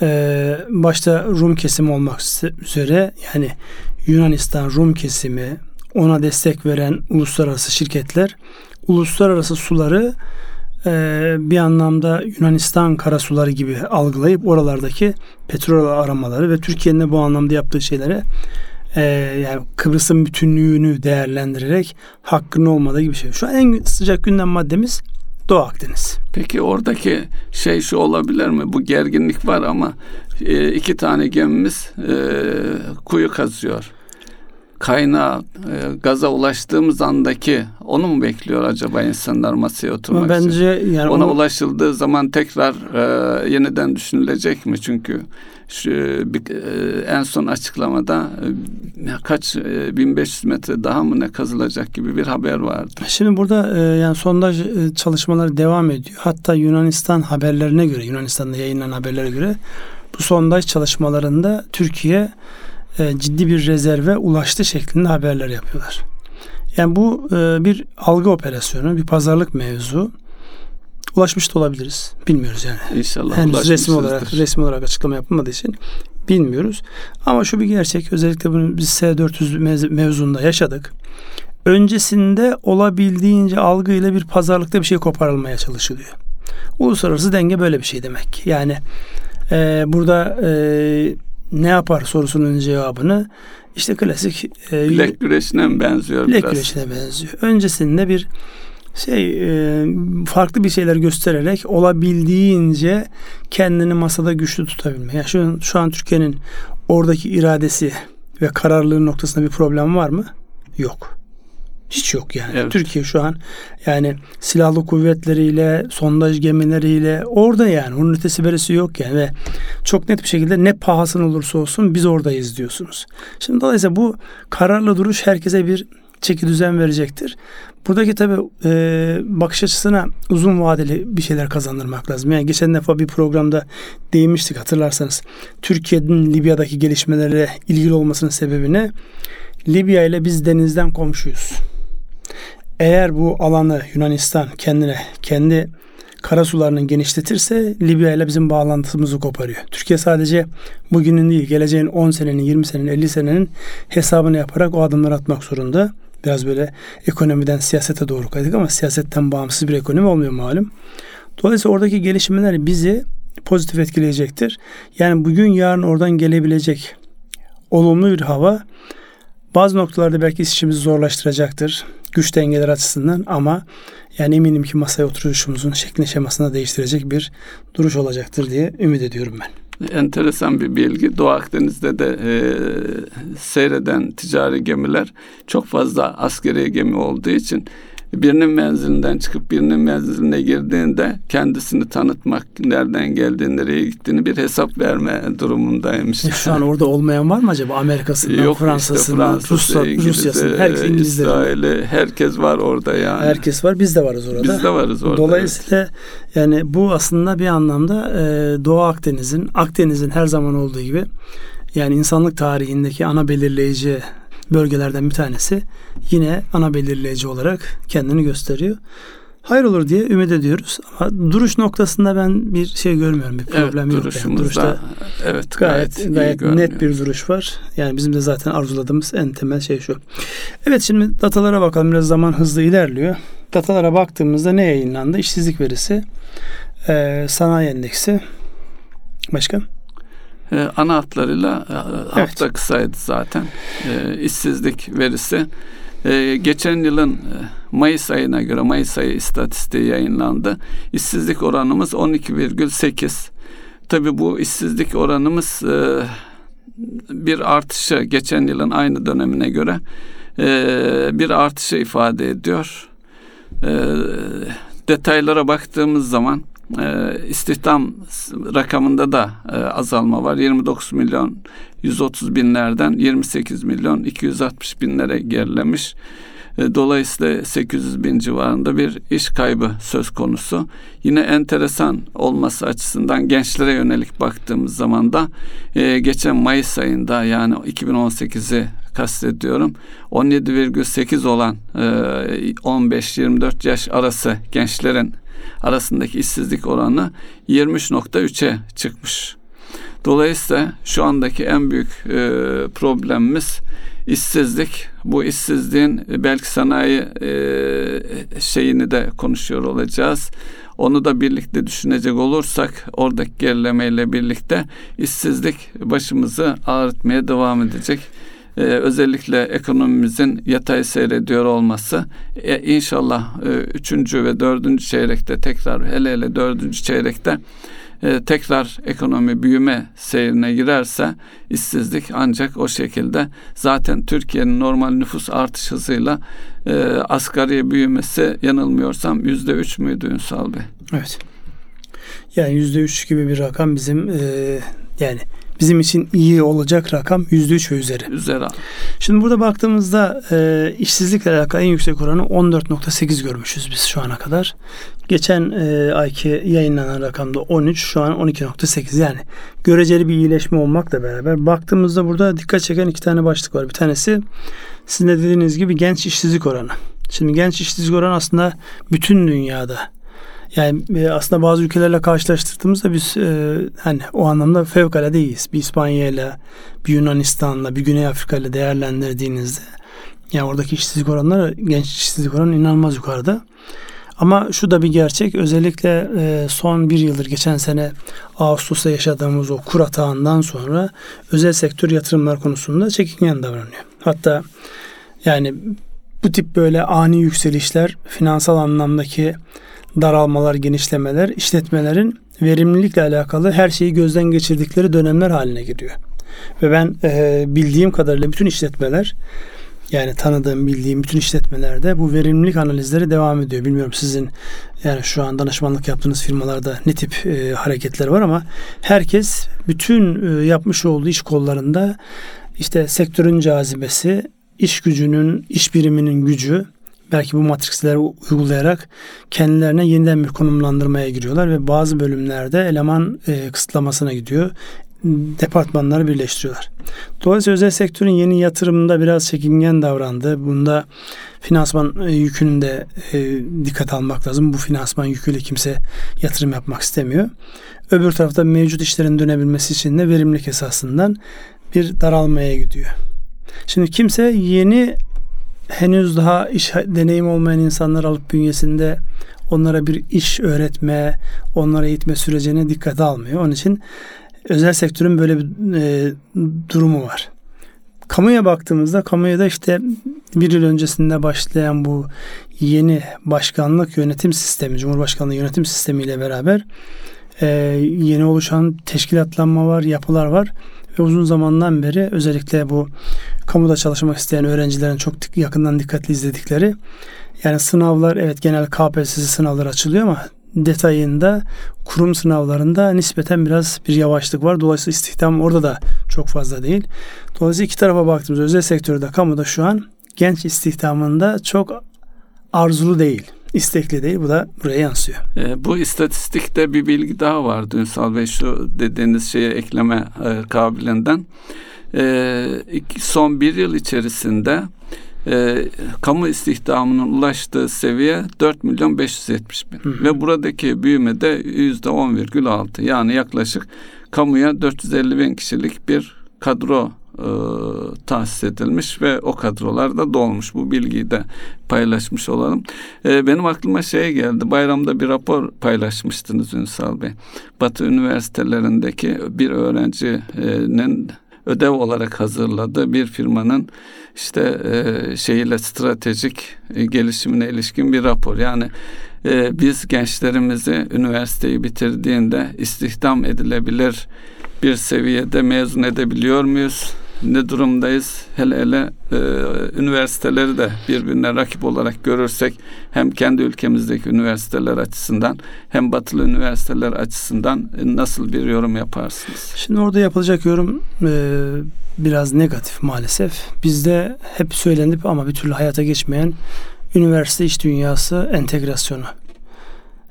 Ee, başta Rum kesimi olmak üzere yani Yunanistan Rum kesimi ona destek veren uluslararası şirketler uluslararası suları e, bir anlamda Yunanistan karasuları gibi algılayıp oralardaki petrol aramaları ve Türkiye'nin de bu anlamda yaptığı şeylere e, yani Kıbrıs'ın bütünlüğünü değerlendirerek hakkının olmadığı gibi şey. Şu an en sıcak gündem maddemiz Doğu Akdeniz. Peki oradaki şey şu olabilir mi? Bu gerginlik var ama e, iki tane gemimiz e, kuyu kazıyor kaynağı e, gaza ulaştığımız andaki onu mu bekliyor acaba insanlar masaya oturmak Bence için? yani ona onu... ulaşıldığı zaman tekrar e, yeniden düşünülecek mi? Çünkü şu bir, e, en son açıklamada e, kaç e, 1500 metre daha mı ne kazılacak gibi bir haber vardı. Şimdi burada e, yani sondaj e, çalışmaları devam ediyor. Hatta Yunanistan haberlerine göre Yunanistan'da yayınlanan haberlere göre bu sondaj çalışmalarında Türkiye e, ciddi bir rezerve ulaştı şeklinde haberler yapıyorlar. Yani bu e, bir algı operasyonu, bir pazarlık mevzu. Ulaşmış da olabiliriz. Bilmiyoruz yani. İnşallah Henüz resmi olarak resmi olarak açıklama yapılmadığı için bilmiyoruz. Ama şu bir gerçek. Özellikle bunu biz S400 mevzunda yaşadık. Öncesinde olabildiğince algıyla bir pazarlıkta bir şey koparılmaya çalışılıyor. Uluslararası denge böyle bir şey demek. Yani e, burada e, ne yapar sorusunun cevabını işte klasik e, bilek güreşine mi benziyor bilek biraz? güreşine benziyor. Öncesinde bir şey e, farklı bir şeyler göstererek olabildiğince kendini masada güçlü tutabilme. Yani şu, şu an Türkiye'nin oradaki iradesi ve kararlılığı noktasında bir problem var mı? Yok. Hiç yok yani. Evet. Türkiye şu an yani silahlı kuvvetleriyle, sondaj gemileriyle orada yani. Onun ötesi berisi yok yani ve çok net bir şekilde ne pahasına olursa olsun biz oradayız diyorsunuz. Şimdi dolayısıyla bu kararlı duruş herkese bir çeki düzen verecektir. Buradaki tabi e, bakış açısına uzun vadeli bir şeyler kazandırmak lazım. Yani geçen defa bir programda değinmiştik hatırlarsanız. Türkiye'nin Libya'daki gelişmelere ilgili olmasının sebebini Libya ile biz denizden komşuyuz. Eğer bu alanı Yunanistan kendine kendi karasularını genişletirse Libya ile bizim bağlantımızı koparıyor. Türkiye sadece bugünün değil geleceğin 10 senenin, 20 senenin, 50 senenin hesabını yaparak o adımları atmak zorunda. Biraz böyle ekonomiden siyasete doğru kaydık ama siyasetten bağımsız bir ekonomi olmuyor malum. Dolayısıyla oradaki gelişmeler bizi pozitif etkileyecektir. Yani bugün yarın oradan gelebilecek olumlu bir hava bazı noktalarda belki işimizi zorlaştıracaktır. Güç dengeler açısından ama yani eminim ki masaya oturuşumuzun şeklini şemasını değiştirecek bir duruş olacaktır diye ümit ediyorum ben enteresan bir bilgi. Doğu Akdeniz'de de e, seyreden ticari gemiler çok fazla askeri gemi olduğu için birinin menzilinden çıkıp birinin menziline girdiğinde kendisini tanıtmak, nereden geldiğini, nereye gittiğini bir hesap verme durumundaymış. Şu an orada olmayan var mı acaba? Amerika'sından, Yok, Fransa'sından, işte Rusya, Rusya'sından, herkes İsrail'i, herkes var orada yani. Herkes var, biz de varız orada. Biz de varız orada. Dolayısıyla evet. yani bu aslında bir anlamda e, Doğu Akdeniz'in, Akdeniz'in her zaman olduğu gibi yani insanlık tarihindeki ana belirleyici bölgelerden bir tanesi yine ana belirleyici olarak kendini gösteriyor. Hayır olur diye ümit ediyoruz. Ama duruş noktasında ben bir şey görmüyorum. Bir problem evet, yok. Yani. Duruşta evet, gayet, gayet, gayet net bir duruş var. Yani bizim de zaten arzuladığımız en temel şey şu. Evet şimdi datalara bakalım. Biraz zaman hızlı ilerliyor. Datalara baktığımızda ne yayınlandı? İşsizlik verisi, sanayi endeksi, başka? E, ana hatlarıyla e, hafta evet. kısaydı zaten. E, işsizlik verisi. E, geçen yılın e, Mayıs ayına göre Mayıs ayı istatistiği yayınlandı. İşsizlik oranımız 12,8. Tabi bu işsizlik oranımız e, bir artışı geçen yılın aynı dönemine göre e, bir artışı ifade ediyor. E, detaylara baktığımız zaman e, istihdam rakamında da e, azalma var. 29 milyon 130 binlerden 28 milyon 260 binlere gerilemiş. E, dolayısıyla 800 bin civarında bir iş kaybı söz konusu. Yine enteresan olması açısından gençlere yönelik baktığımız zaman da e, geçen Mayıs ayında yani 2018'i kastediyorum. 17,8 olan e, 15-24 yaş arası gençlerin arasındaki işsizlik oranı 23.3'e çıkmış. Dolayısıyla şu andaki en büyük e, problemimiz işsizlik. Bu işsizliğin belki sanayi e, şeyini de konuşuyor olacağız. Onu da birlikte düşünecek olursak oradaki gerilemeyle birlikte işsizlik başımızı ağrıtmaya devam edecek e, özellikle ekonomimizin yatay seyrediyor olması e, inşallah e, üçüncü ve dördüncü çeyrekte tekrar hele hele dördüncü çeyrekte e, tekrar ekonomi büyüme seyrine girerse işsizlik ancak o şekilde zaten Türkiye'nin normal nüfus artış hızıyla e, asgari büyümesi yanılmıyorsam yüzde üç müydü Ünsal Bey? Evet. Yani yüzde üç gibi bir rakam bizim e, yani bizim için iyi olacak rakam %3 ve üzeri. Üzeri. Şimdi burada baktığımızda e, işsizlikle alakalı en yüksek oranı 14.8 görmüşüz biz şu ana kadar. Geçen e, ayki yayınlanan rakamda 13, şu an 12.8 yani göreceli bir iyileşme olmakla beraber baktığımızda burada dikkat çeken iki tane başlık var. Bir tanesi sizin de dediğiniz gibi genç işsizlik oranı. Şimdi genç işsizlik oranı aslında bütün dünyada yani e, aslında bazı ülkelerle karşılaştırdığımızda biz e, hani o anlamda fevkalade iyiyiz. Bir İspanya ile, bir Yunanistan'la, bir Güney Afrika ile değerlendirdiğinizde yani oradaki işsizlik oranları, genç işsizlik oranı inanılmaz yukarıda. Ama şu da bir gerçek. Özellikle e, son bir yıldır geçen sene Ağustos'ta yaşadığımız o kur atağından sonra özel sektör yatırımlar konusunda çekingen davranıyor. Hatta yani bu tip böyle ani yükselişler finansal anlamdaki daralmalar, genişlemeler işletmelerin verimlilikle alakalı her şeyi gözden geçirdikleri dönemler haline giriyor. Ve ben e, bildiğim kadarıyla bütün işletmeler yani tanıdığım, bildiğim bütün işletmelerde bu verimlilik analizleri devam ediyor. Bilmiyorum sizin yani şu an danışmanlık yaptığınız firmalarda ne tip e, hareketler var ama herkes bütün e, yapmış olduğu iş kollarında işte sektörün cazibesi, iş gücünün, iş biriminin gücü belki bu matriksleri uygulayarak kendilerine yeniden bir konumlandırmaya giriyorlar ve bazı bölümlerde eleman e, kısıtlamasına gidiyor departmanları birleştiriyorlar. Dolayısıyla özel sektörün yeni yatırımında biraz çekingen davrandı. Bunda finansman e, yükünü de e, dikkat almak lazım. Bu finansman yüküyle kimse yatırım yapmak istemiyor. Öbür tarafta mevcut işlerin dönebilmesi için de verimlilik esasından bir daralmaya gidiyor. Şimdi kimse yeni henüz daha iş deneyim olmayan insanlar alıp bünyesinde onlara bir iş öğretme, onlara eğitme sürecine dikkat almıyor. Onun için özel sektörün böyle bir e, durumu var. Kamuya baktığımızda kamuya da işte bir yıl öncesinde başlayan bu yeni başkanlık yönetim sistemi, Cumhurbaşkanlığı yönetim sistemiyle beraber e, yeni oluşan teşkilatlanma var, yapılar var ve uzun zamandan beri özellikle bu kamuda çalışmak isteyen öğrencilerin çok yakından dikkatli izledikleri yani sınavlar evet genel KPSS sınavlar açılıyor ama detayında kurum sınavlarında nispeten biraz bir yavaşlık var. Dolayısıyla istihdam orada da çok fazla değil. Dolayısıyla iki tarafa baktığımız özel sektörde kamuda şu an genç istihdamında çok arzulu değil istekli değil. Bu da buraya yansıyor. E, bu istatistikte bir bilgi daha var Ünsal Bey şu dediğiniz şeye ekleme e, kabiliğinden. E, son bir yıl içerisinde e, kamu istihdamının ulaştığı seviye 4 milyon 570 bin. Hı hı. Ve buradaki büyüme de yüzde 10,6 yani yaklaşık kamuya 450 bin kişilik bir kadro e, tahsis edilmiş ve o kadrolar da dolmuş. Bu bilgiyi de paylaşmış olalım. E, benim aklıma şey geldi. Bayramda bir rapor paylaşmıştınız Ünsal Bey. Batı üniversitelerindeki bir öğrencinin ödev olarak hazırladığı bir firmanın işte e, şeyiyle stratejik e, gelişimine ilişkin bir rapor. Yani e, biz gençlerimizi üniversiteyi bitirdiğinde istihdam edilebilir bir seviyede mezun edebiliyor muyuz? Ne durumdayız? Hele hele e, üniversiteleri de birbirine rakip olarak görürsek hem kendi ülkemizdeki üniversiteler açısından hem batılı üniversiteler açısından e, nasıl bir yorum yaparsınız? Şimdi orada yapılacak yorum e, biraz negatif maalesef. Bizde hep söylenip ama bir türlü hayata geçmeyen üniversite iş dünyası entegrasyonu.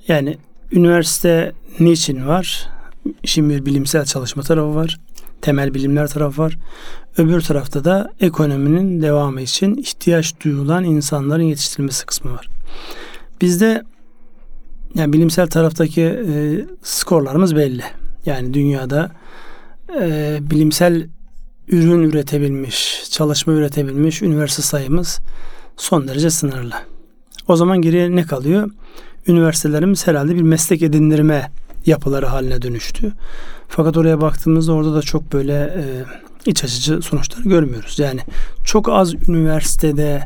Yani üniversite niçin var? İşin bir bilimsel çalışma tarafı var temel bilimler tarafı var. Öbür tarafta da ekonominin devamı için ihtiyaç duyulan insanların yetiştirilmesi kısmı var. Bizde yani bilimsel taraftaki e, skorlarımız belli. Yani dünyada e, bilimsel ürün üretebilmiş, çalışma üretebilmiş üniversite sayımız son derece sınırlı. O zaman geriye ne kalıyor? Üniversitelerimiz herhalde bir meslek edindirme yapıları haline dönüştü. Fakat oraya baktığımızda orada da çok böyle e, iç açıcı sonuçlar görmüyoruz. Yani çok az üniversitede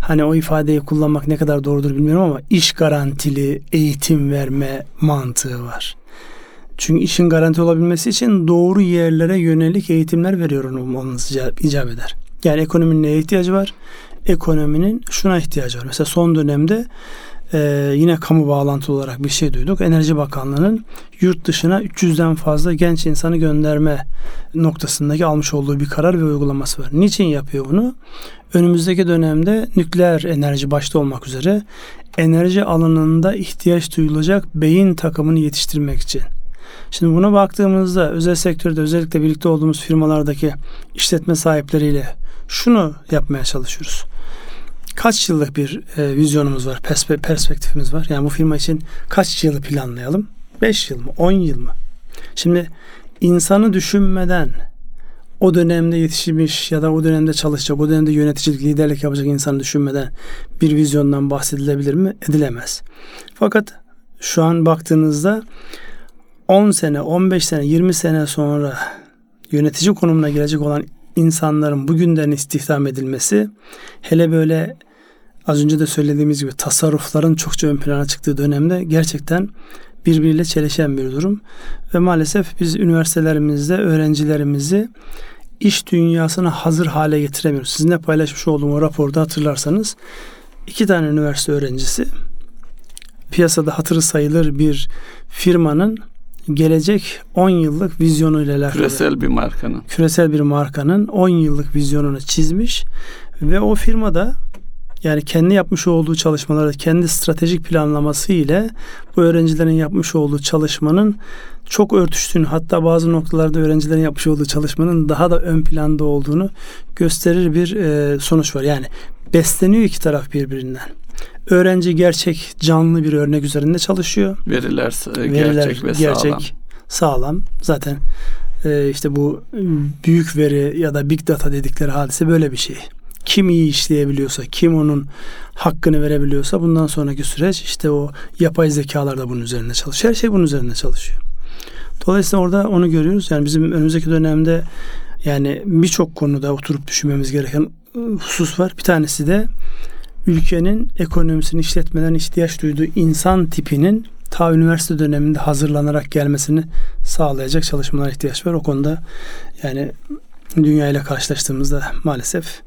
hani o ifadeyi kullanmak ne kadar doğrudur bilmiyorum ama iş garantili eğitim verme mantığı var. Çünkü işin garanti olabilmesi için doğru yerlere yönelik eğitimler veriyor olmanız icap eder. Yani ekonominin neye ihtiyacı var? Ekonominin şuna ihtiyacı var. Mesela son dönemde ee, yine kamu bağlantılı olarak bir şey duyduk. Enerji Bakanlığı'nın yurt dışına 300'den fazla genç insanı gönderme noktasındaki almış olduğu bir karar ve uygulaması var. Niçin yapıyor bunu? Önümüzdeki dönemde nükleer enerji başta olmak üzere enerji alanında ihtiyaç duyulacak beyin takımını yetiştirmek için. Şimdi buna baktığımızda özel sektörde özellikle birlikte olduğumuz firmalardaki işletme sahipleriyle şunu yapmaya çalışıyoruz kaç yıllık bir e, vizyonumuz var, perspe- perspektifimiz var. Yani bu firma için kaç yılı planlayalım? 5 yıl mı, 10 yıl mı? Şimdi insanı düşünmeden o dönemde yetişmiş ya da o dönemde çalışacak, o dönemde yöneticilik, liderlik yapacak insanı düşünmeden bir vizyondan bahsedilebilir mi? Edilemez. Fakat şu an baktığınızda 10 sene, 15 sene, 20 sene sonra yönetici konumuna gelecek olan insanların bugünden istihdam edilmesi hele böyle az önce de söylediğimiz gibi tasarrufların çokça ön plana çıktığı dönemde gerçekten birbiriyle çelişen bir durum. Ve maalesef biz üniversitelerimizde öğrencilerimizi iş dünyasına hazır hale getiremiyoruz. Sizinle paylaşmış olduğum o raporda hatırlarsanız iki tane üniversite öğrencisi piyasada hatırı sayılır bir firmanın gelecek 10 yıllık vizyonuyla alakalı. Küresel bir markanın. Küresel bir markanın 10 yıllık vizyonunu çizmiş ve o firmada yani kendi yapmış olduğu çalışmaları, kendi stratejik planlaması ile bu öğrencilerin yapmış olduğu çalışmanın çok örtüştüğünü hatta bazı noktalarda öğrencilerin yapmış olduğu çalışmanın daha da ön planda olduğunu gösterir bir e, sonuç var. Yani besleniyor iki taraf birbirinden. Öğrenci gerçek canlı bir örnek üzerinde çalışıyor. Veriler, Veriler gerçek ve gerçek, sağlam. Sağlam. Zaten e, işte bu büyük veri ya da big data dedikleri hadise böyle bir şey kim iyi işleyebiliyorsa, kim onun hakkını verebiliyorsa bundan sonraki süreç işte o yapay zekalar da bunun üzerinde çalışıyor. Her şey bunun üzerinde çalışıyor. Dolayısıyla orada onu görüyoruz. Yani bizim önümüzdeki dönemde yani birçok konuda oturup düşünmemiz gereken husus var. Bir tanesi de ülkenin ekonomisini işletmeden ihtiyaç duyduğu insan tipinin ta üniversite döneminde hazırlanarak gelmesini sağlayacak çalışmalar ihtiyaç var. O konuda yani dünya ile karşılaştığımızda maalesef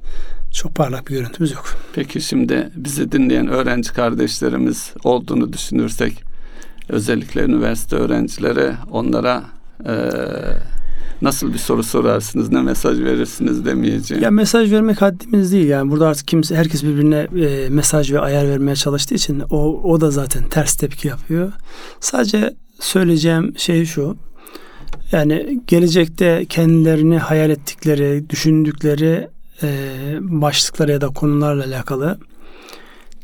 çok parlak bir görüntümüz yok. Peki şimdi bizi dinleyen öğrenci kardeşlerimiz olduğunu düşünürsek özellikle üniversite öğrencileri onlara e, nasıl bir soru sorarsınız, ne mesaj verirsiniz demeyeceğim. Ya mesaj vermek haddimiz değil yani burada artık kimse herkes birbirine e, mesaj ve ayar vermeye çalıştığı için o o da zaten ters tepki yapıyor. Sadece söyleyeceğim şey şu. Yani gelecekte kendilerini hayal ettikleri, düşündükleri e, başlıklar ya da konularla alakalı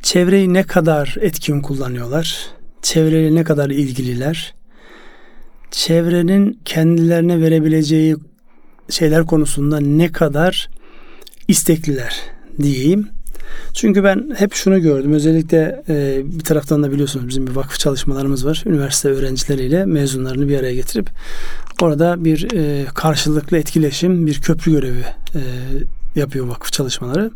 çevreyi ne kadar etkin kullanıyorlar, çevreyle ne kadar ilgililer, çevrenin kendilerine verebileceği şeyler konusunda ne kadar istekliler diyeyim. Çünkü ben hep şunu gördüm. Özellikle e, bir taraftan da biliyorsunuz bizim bir vakıf çalışmalarımız var. Üniversite öğrencileriyle mezunlarını bir araya getirip orada bir e, karşılıklı etkileşim, bir köprü görevi e, yapıyor vakıf çalışmaları.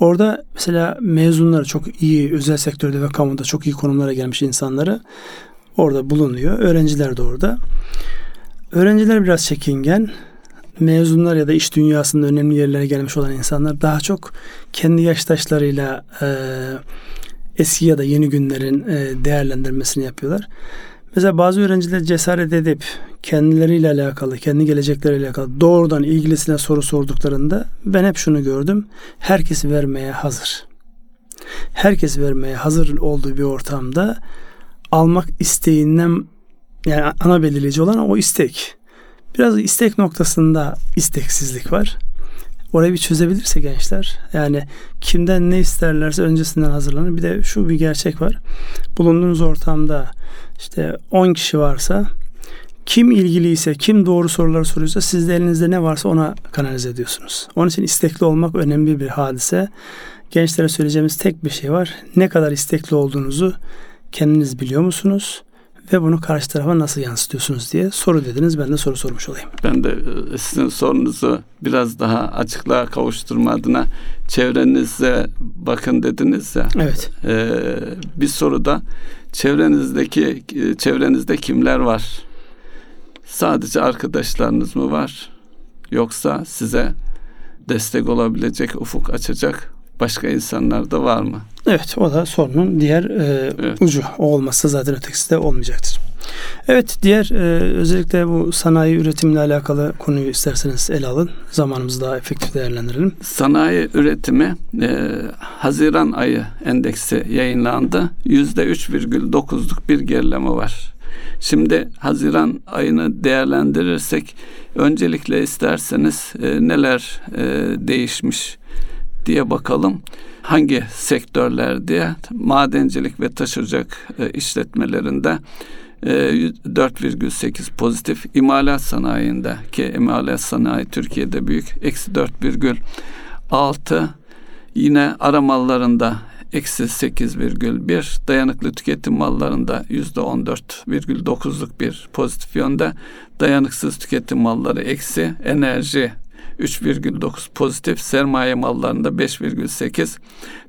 Orada mesela mezunları çok iyi özel sektörde ve kamuda çok iyi konumlara gelmiş insanları orada bulunuyor. Öğrenciler de orada. Öğrenciler biraz çekingen. Mezunlar ya da iş dünyasında önemli yerlere gelmiş olan insanlar daha çok kendi yaştaşlarıyla e, eski ya da yeni günlerin e, değerlendirmesini yapıyorlar. Mesela bazı öğrenciler cesaret edip kendileriyle alakalı, kendi gelecekleriyle alakalı doğrudan ilgilisine soru sorduklarında ben hep şunu gördüm. Herkes vermeye hazır. Herkes vermeye hazır olduğu bir ortamda almak isteğinden yani ana belirleyici olan o istek. Biraz istek noktasında isteksizlik var. Orayı bir çözebilirse gençler yani kimden ne isterlerse öncesinden hazırlanır. Bir de şu bir gerçek var. Bulunduğunuz ortamda işte 10 kişi varsa kim ilgiliyse, kim doğru soruları soruyorsa siz de elinizde ne varsa ona kanalize ediyorsunuz. Onun için istekli olmak önemli bir hadise. Gençlere söyleyeceğimiz tek bir şey var. Ne kadar istekli olduğunuzu kendiniz biliyor musunuz? Ve bunu karşı tarafa nasıl yansıtıyorsunuz diye soru dediniz. Ben de soru sormuş olayım. Ben de e, sizin sorunuzu biraz daha açıklığa kavuşturma adına çevrenize bakın dediniz ya. Evet. E, bir soruda çevrenizdeki e, çevrenizde kimler var? Sadece arkadaşlarınız mı var? Yoksa size destek olabilecek, ufuk açacak başka insanlar da var mı? Evet o da sorunun diğer e, evet. ucu. O olmazsa zaten ötekisi de olmayacaktır. Evet diğer e, özellikle bu sanayi üretimle alakalı konuyu isterseniz ele alın. Zamanımızı daha efektif değerlendirelim. Sanayi üretimi e, Haziran ayı endeksi yayınlandı. Yüzde 3,9'luk bir gerileme var. Şimdi Haziran ayını değerlendirirsek öncelikle isterseniz e, neler e, değişmiş diye bakalım. Hangi sektörler diye madencilik ve taşıracak e, işletmelerinde 4,8 pozitif. İmalat sanayinde ki imalat sanayi Türkiye'de büyük. Eksi 4,6 yine aramallarında eksi 8,1 dayanıklı tüketim mallarında yüzde 14,9'luk bir pozitif yönde dayanıksız tüketim malları eksi enerji 3,9 pozitif sermaye mallarında 5,8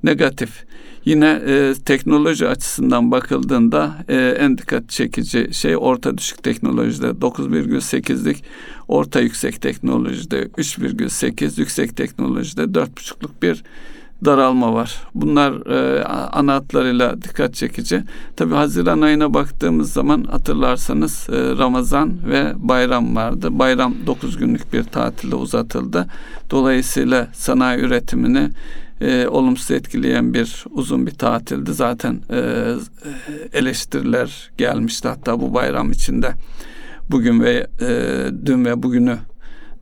negatif. Yine e, teknoloji açısından bakıldığında e, en dikkat çekici şey orta düşük teknolojide 9,8'lik, orta yüksek teknolojide 3,8, yüksek teknolojide 4,5'luk bir daralma var. Bunlar e, ana hatlarıyla dikkat çekici. Tabi Haziran ayına baktığımız zaman hatırlarsanız e, Ramazan ve bayram vardı. Bayram 9 günlük bir tatilde uzatıldı. Dolayısıyla sanayi üretimini e, olumsuz etkileyen bir uzun bir tatildi. Zaten e, eleştiriler gelmişti hatta bu bayram içinde. Bugün ve e, dün ve bugünü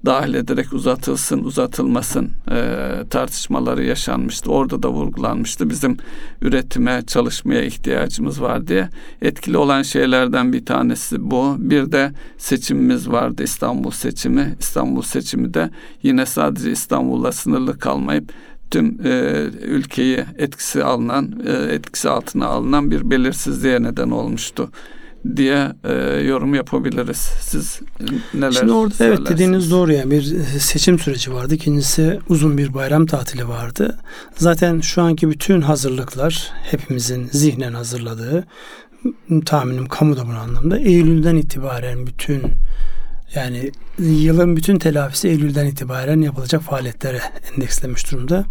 dahil ederek uzatılsın uzatılmasın e, tartışmaları yaşanmıştı. Orada da vurgulanmıştı. Bizim üretime çalışmaya ihtiyacımız var diye. Etkili olan şeylerden bir tanesi bu. Bir de seçimimiz vardı İstanbul seçimi. İstanbul seçimi de yine sadece İstanbul'la sınırlı kalmayıp tüm e, ülkeyi etkisi alınan, e, etkisi altına alınan bir belirsizliğe neden olmuştu diye e, yorum yapabiliriz. Siz neler Şimdi orada evet dediğiniz doğru yani bir seçim süreci vardı. İkincisi uzun bir bayram tatili vardı. Zaten şu anki bütün hazırlıklar hepimizin zihnen hazırladığı tahminim kamu da bu anlamda Eylül'den itibaren bütün yani yılın bütün telafisi Eylül'den itibaren yapılacak faaliyetlere endekslemiş durumda.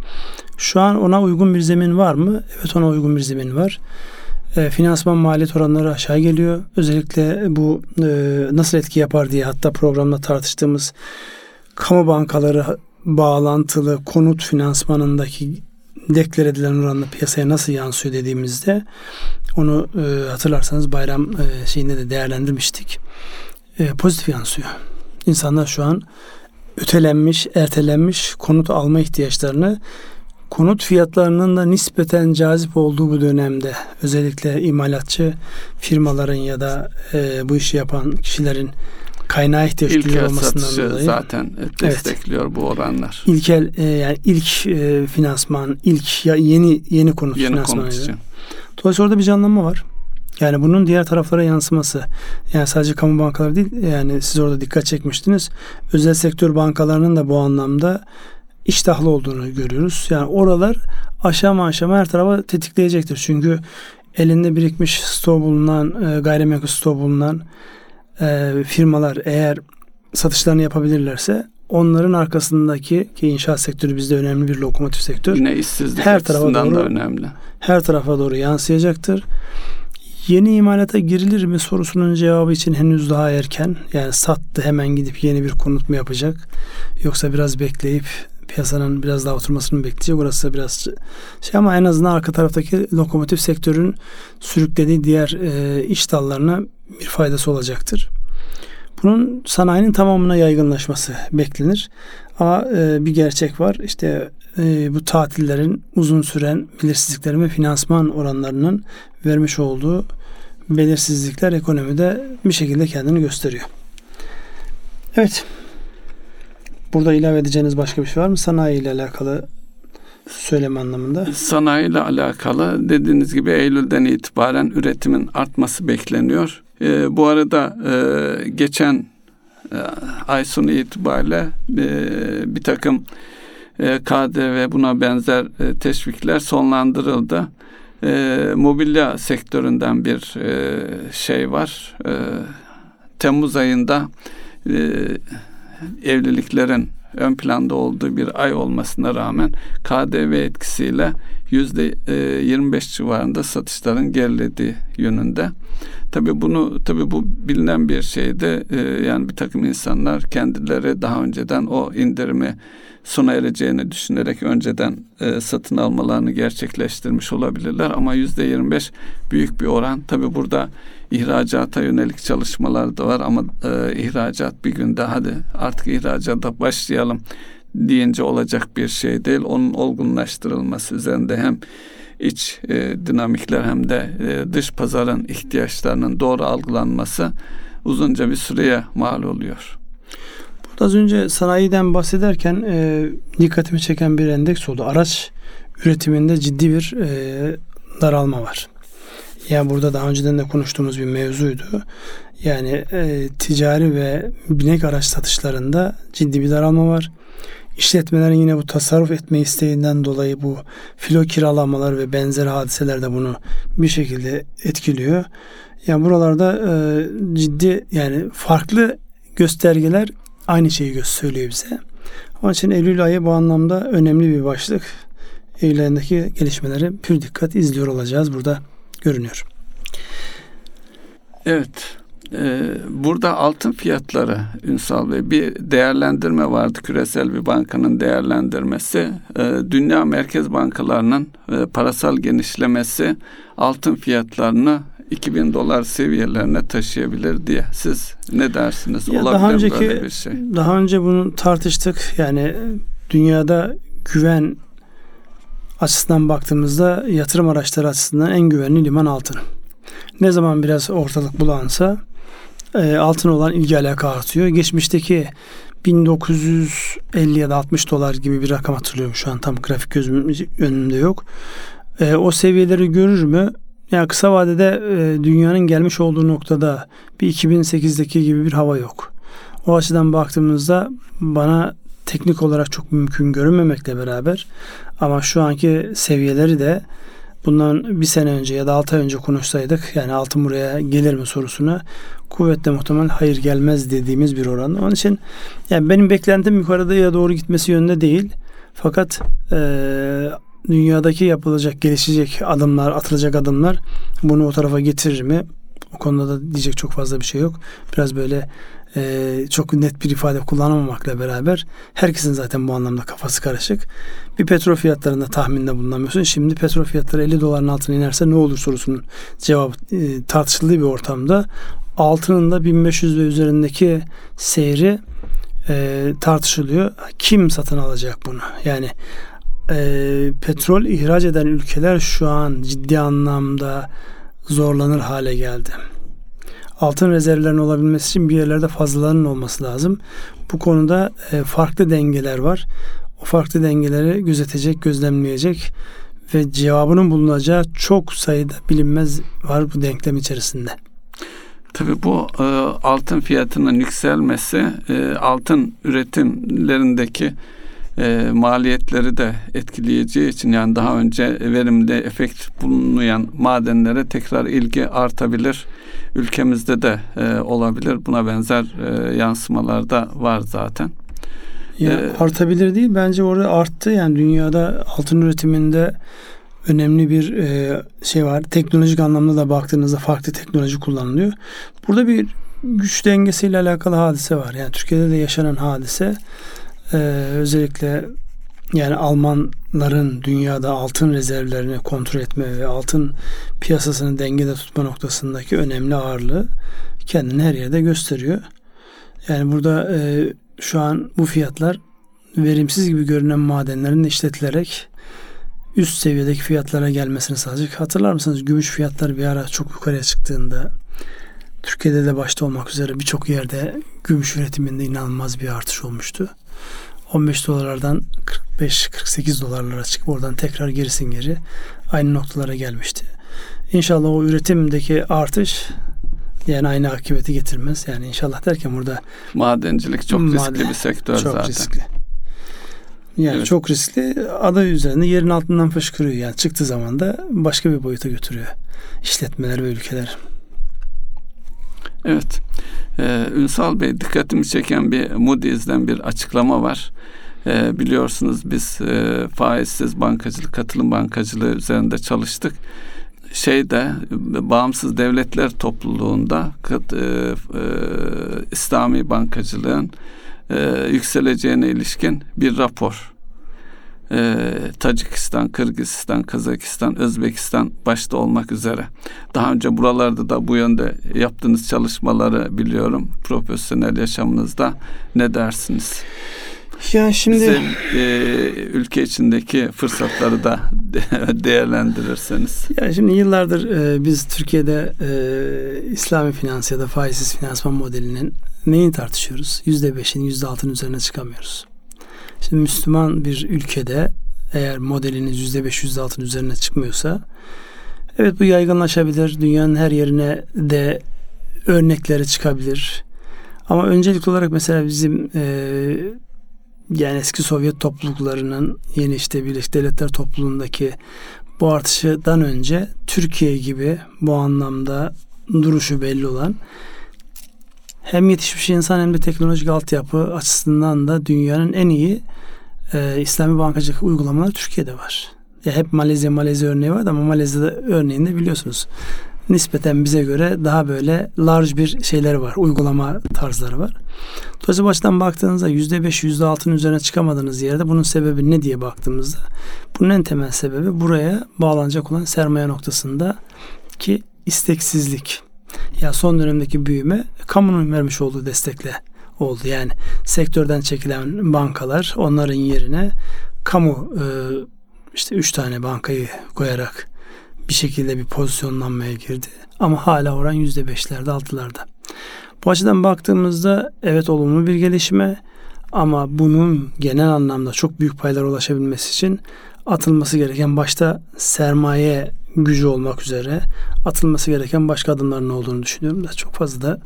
Şu an ona uygun bir zemin var mı? Evet ona uygun bir zemin var. E, finansman maliyet oranları aşağı geliyor. Özellikle bu e, nasıl etki yapar diye hatta programda tartıştığımız kamu bankaları bağlantılı konut finansmanındaki deklar edilen oranla piyasaya nasıl yansıyor dediğimizde onu e, hatırlarsanız bayram e, şeyinde de değerlendirmiştik e, pozitif yansıyor. İnsanlar şu an ötelenmiş, ertelenmiş konut alma ihtiyaçlarını konut fiyatlarının da nispeten cazip olduğu bu dönemde özellikle imalatçı firmaların ya da e, bu işi yapan kişilerin kaynağı ihtiyaç duyuyor olmasından dolayı. zaten destekliyor evet. bu oranlar. İlkel e, yani ilk e, finansman, ilk ya yeni yeni konut yeni finansmanı. Konut için. Dolayısıyla orada bir canlanma var. Yani bunun diğer taraflara yansıması. Yani sadece kamu bankaları değil yani siz orada dikkat çekmiştiniz. Özel sektör bankalarının da bu anlamda iştahlı olduğunu görüyoruz. Yani oralar aşama aşama her tarafa tetikleyecektir. Çünkü elinde birikmiş stok bulunan, e, gayrimenkul stok bulunan e, firmalar eğer satışlarını yapabilirlerse onların arkasındaki ki inşaat sektörü bizde önemli bir lokomotif sektör. Yine işsizlik her tarafa doğru, da önemli. Her tarafa doğru yansıyacaktır. Yeni imalata girilir mi sorusunun cevabı için henüz daha erken. Yani sattı hemen gidip yeni bir konut mu yapacak? Yoksa biraz bekleyip piyasanın biraz daha oturmasını bekleyecek. Orası biraz şey ama en azından arka taraftaki lokomotif sektörün sürüklediği diğer e, iş dallarına bir faydası olacaktır. Bunun sanayinin tamamına yaygınlaşması beklenir. Ama e, bir gerçek var. İşte e, bu tatillerin uzun süren belirsizliklerin ve finansman oranlarının vermiş olduğu belirsizlikler ekonomide bir şekilde kendini gösteriyor. Evet. Burada ilave edeceğiniz başka bir şey var mı? Sanayi ile alakalı söyleme anlamında. Sanayi ile alakalı dediğiniz gibi Eylül'den itibaren üretimin artması bekleniyor. E, bu arada e, geçen e, ay sonu itibariyle e, bir takım e, KDV buna benzer e, teşvikler sonlandırıldı. E, mobilya sektöründen bir e, şey var. E, Temmuz ayında e, evliliklerin ön planda olduğu bir ay olmasına rağmen KDV etkisiyle yüzde 25 e, civarında satışların gerilediği yönünde. Tabi bunu tabi bu bilinen bir şeyde e, yani bir takım insanlar kendileri daha önceden o indirimi sona ereceğini düşünerek önceden e, satın almalarını gerçekleştirmiş olabilirler ama yüzde 25 büyük bir oran. Tabi burada ihracata yönelik çalışmalar da var ama e, ihracat bir günde hadi artık ihracata başlayalım deyince olacak bir şey değil. Onun olgunlaştırılması üzerinde hem iç e, dinamikler hem de e, dış pazarın ihtiyaçlarının doğru algılanması uzunca bir süreye mal oluyor. Burada az önce sanayiden bahsederken e, dikkatimi çeken bir endeks oldu. Araç üretiminde ciddi bir e, daralma var. Yani burada daha önceden de konuştuğumuz bir mevzuydu. Yani e, ticari ve binek araç satışlarında ciddi bir daralma var. İşletmelerin yine bu tasarruf etme isteğinden dolayı bu filo kiralamalar ve benzer hadiseler de bunu bir şekilde etkiliyor. Yani buralarda e, ciddi yani farklı göstergeler aynı şeyi söylüyor bize. Onun için Eylül ayı bu anlamda önemli bir başlık. Eylül ayındaki gelişmeleri pür dikkat izliyor olacağız burada görünüyor. Evet. Ee, burada altın fiyatları Ünsal Bey bir değerlendirme vardı küresel bir bankanın değerlendirmesi. Ee, dünya merkez bankalarının e, parasal genişlemesi altın fiyatlarını 2000 dolar seviyelerine taşıyabilir diye. Siz ne dersiniz? Ya Olabilir daha önceki, böyle bir şey? Daha önce bunu tartıştık. Yani dünyada güven açısından baktığımızda yatırım araçları açısından en güvenli liman altın. Ne zaman biraz ortalık bulansa e, altın olan ilgi alaka artıyor. Geçmişteki 1950 ya da 60 dolar gibi bir rakam hatırlıyorum şu an tam grafik gözümün önünde yok. E, o seviyeleri görür mü? Yani kısa vadede e, dünyanın gelmiş olduğu noktada bir 2008'deki gibi bir hava yok. O açıdan baktığımızda bana teknik olarak çok mümkün görünmemekle beraber ama şu anki seviyeleri de bundan bir sene önce ya da altı ay önce konuşsaydık yani altın buraya gelir mi sorusuna kuvvetle muhtemel hayır gelmez dediğimiz bir oran. Onun için yani benim beklentim yukarıda doğru gitmesi yönünde değil. Fakat e, dünyadaki yapılacak, gelişecek adımlar, atılacak adımlar bunu o tarafa getirir mi? O konuda da diyecek çok fazla bir şey yok. Biraz böyle e, çok net bir ifade kullanamamakla beraber herkesin zaten bu anlamda kafası karışık. Bir petrol fiyatlarında tahminde bulunamıyorsun. Şimdi petrol fiyatları 50 doların altına inerse ne olur sorusunun cevabı e, tartışıldığı bir ortamda altının da 1500 ve üzerindeki seyri e, tartışılıyor. Kim satın alacak bunu? Yani e, petrol ihraç eden ülkeler şu an ciddi anlamda zorlanır hale geldi. Altın rezervlerinin olabilmesi için bir yerlerde fazlalarının olması lazım. Bu konuda e, farklı dengeler var. O farklı dengeleri gözetecek, gözlemleyecek ve cevabının bulunacağı çok sayıda bilinmez var bu denklem içerisinde. Tabii bu e, altın fiyatının yükselmesi e, altın üretimlerindeki e, maliyetleri de etkileyeceği için yani daha önce verimli efekt bulunmayan madenlere tekrar ilgi artabilir. Ülkemizde de e, olabilir. Buna benzer e, yansımalar da var zaten. Ya, ee, artabilir değil. Bence orada arttı. Yani dünyada altın üretiminde önemli bir e, şey var. Teknolojik anlamda da baktığınızda farklı teknoloji kullanılıyor. Burada bir güç dengesiyle alakalı hadise var. Yani Türkiye'de de yaşanan hadise e, özellikle yani Almanların dünyada altın rezervlerini kontrol etme ve altın piyasasını dengede tutma noktasındaki önemli ağırlığı kendini her yerde gösteriyor. Yani burada e, şu an bu fiyatlar verimsiz gibi görünen madenlerin işletilerek üst seviyedeki fiyatlara gelmesini sağlayacak. Hatırlar mısınız gümüş fiyatları bir ara çok yukarıya çıktığında Türkiye'de de başta olmak üzere birçok yerde gümüş üretiminde inanılmaz bir artış olmuştu. 15 dolarlardan 45-48 dolarlara çıkıp oradan tekrar gerisin geri aynı noktalara gelmişti. İnşallah o üretimdeki artış yani aynı akıbeti getirmez. Yani inşallah derken burada madencilik çok maden, riskli bir sektör çok zaten. Riskli. Yani evet. çok riskli. Adı üzerinde yerin altından fışkırıyor. Yani çıktığı zaman da başka bir boyuta götürüyor işletmeler ve ülkeler. Evet. Ee, Ünsal Bey dikkatimi çeken bir Moody's'den bir açıklama var. Ee, biliyorsunuz biz e, faizsiz bankacılık, katılım bankacılığı üzerinde çalıştık. Şeyde bağımsız devletler topluluğunda e, e, İslami bankacılığın e, yükseleceğine ilişkin bir rapor e, Tacikistan, Kırgızistan, Kazakistan, Özbekistan başta olmak üzere. Daha önce buralarda da bu yönde yaptığınız çalışmaları biliyorum. Profesyonel yaşamınızda ne dersiniz? Ya şimdi Bize e, ülke içindeki fırsatları da de- değerlendirirseniz. Ya şimdi yıllardır e, biz Türkiye'de e, İslami finans ya da faizsiz finansman modelinin neyini tartışıyoruz? Yüzde beşin, yüzde altının üzerine çıkamıyoruz. Şimdi Müslüman bir ülkede eğer modeliniz yüzde beş, yüzde altının üzerine çıkmıyorsa evet bu yaygınlaşabilir. Dünyanın her yerine de örnekleri çıkabilir. Ama öncelikli olarak mesela bizim e, yani eski Sovyet topluluklarının yeni işte Birleşik Devletler topluluğundaki bu artışdan önce Türkiye gibi bu anlamda duruşu belli olan hem yetişmiş insan hem de teknolojik altyapı açısından da dünyanın en iyi e, İslami bankacılık uygulamaları Türkiye'de var. Ya hep Malezya Malezya örneği var ama Malezya'da örneğinde biliyorsunuz nispeten bize göre daha böyle large bir şeyleri var. Uygulama tarzları var. Dolayısıyla bu açıdan baktığınızda %5, %6'nın üzerine çıkamadığınız yerde bunun sebebi ne diye baktığımızda bunun en temel sebebi buraya bağlanacak olan sermaye noktasında ki isteksizlik. Ya son dönemdeki büyüme kamunun vermiş olduğu destekle oldu. Yani sektörden çekilen bankalar onların yerine kamu e, işte üç tane bankayı koyarak bir şekilde bir pozisyonlanmaya girdi. Ama hala oran yüzde beşlerde altılarda. Bu açıdan baktığımızda evet olumlu bir gelişme ama bunun genel anlamda çok büyük paylara ulaşabilmesi için atılması gereken başta sermaye gücü olmak üzere atılması gereken başka adımların olduğunu düşünüyorum da çok fazla da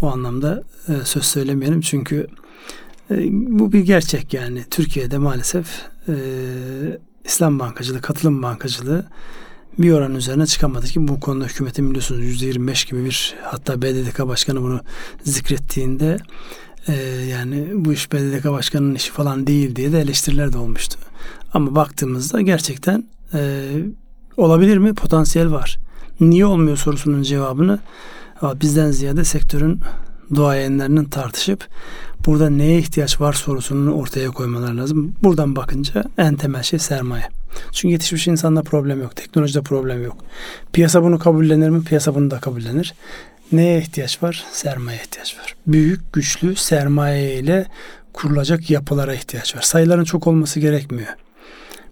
bu anlamda e, söz söylemeyelim çünkü e, bu bir gerçek yani Türkiye'de maalesef e, İslam bankacılığı, katılım bankacılığı bir oran üzerine çıkamadı ki bu konuda hükümetin biliyorsunuz %25 gibi bir hatta BDDK başkanı bunu zikrettiğinde yani bu iş BDDK başkanının işi falan değil diye de eleştiriler de olmuştu. Ama baktığımızda gerçekten olabilir mi? Potansiyel var. Niye olmuyor sorusunun cevabını bizden ziyade sektörün duayenlerinin tartışıp burada neye ihtiyaç var sorusunu ortaya koymaları lazım. Buradan bakınca en temel şey sermaye. Çünkü yetişmiş insanda problem yok. Teknolojide problem yok. Piyasa bunu kabullenir mi? Piyasa bunu da kabullenir. Neye ihtiyaç var? Sermaye ihtiyaç var. Büyük, güçlü sermaye ile kurulacak yapılara ihtiyaç var. Sayıların çok olması gerekmiyor.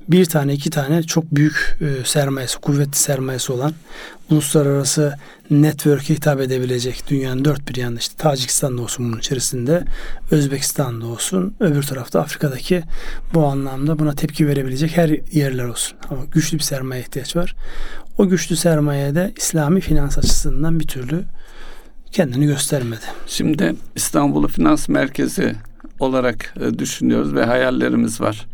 Bir tane, iki tane çok büyük e, sermayesi, kuvvetli sermayesi olan uluslararası network'e hitap edebilecek dünyanın dört bir yanında işte Tacikistan'da olsun bunun içerisinde, Özbekistan'da olsun, öbür tarafta Afrika'daki bu anlamda buna tepki verebilecek her yerler olsun. Ama güçlü bir sermaye ihtiyaç var. O güçlü sermaye de İslami finans açısından bir türlü kendini göstermedi. Şimdi İstanbul'u finans merkezi olarak e, düşünüyoruz ve hayallerimiz var.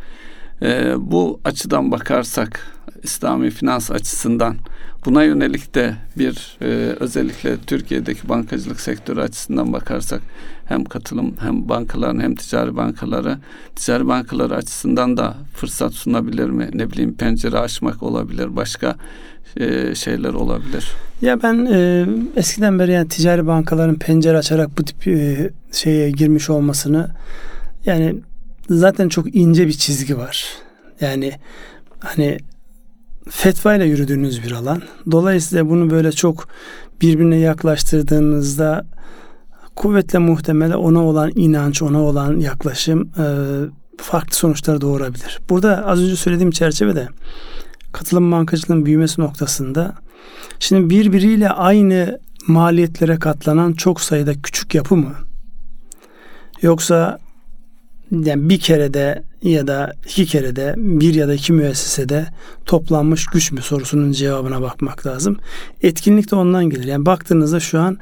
E, bu açıdan bakarsak İslami finans açısından buna yönelik de bir e, özellikle Türkiye'deki bankacılık sektörü açısından bakarsak hem katılım hem bankaların hem ticari bankaları ticari bankaları açısından da fırsat sunabilir mi? Ne bileyim pencere açmak olabilir. Başka e, şeyler olabilir. Ya ben e, eskiden beri yani ticari bankaların pencere açarak bu tip e, şeye girmiş olmasını yani zaten çok ince bir çizgi var. Yani hani fetva ile yürüdüğünüz bir alan. Dolayısıyla bunu böyle çok birbirine yaklaştırdığınızda kuvvetle muhtemele ona olan inanç, ona olan yaklaşım e, farklı sonuçlar doğurabilir. Burada az önce söylediğim çerçevede katılım bankacılığının büyümesi noktasında şimdi birbiriyle aynı maliyetlere katlanan çok sayıda küçük yapı mı? Yoksa yani bir kerede ya da iki kerede bir ya da iki müessesede toplanmış güç mü sorusunun cevabına bakmak lazım. Etkinlik de ondan gelir. Yani baktığınızda şu an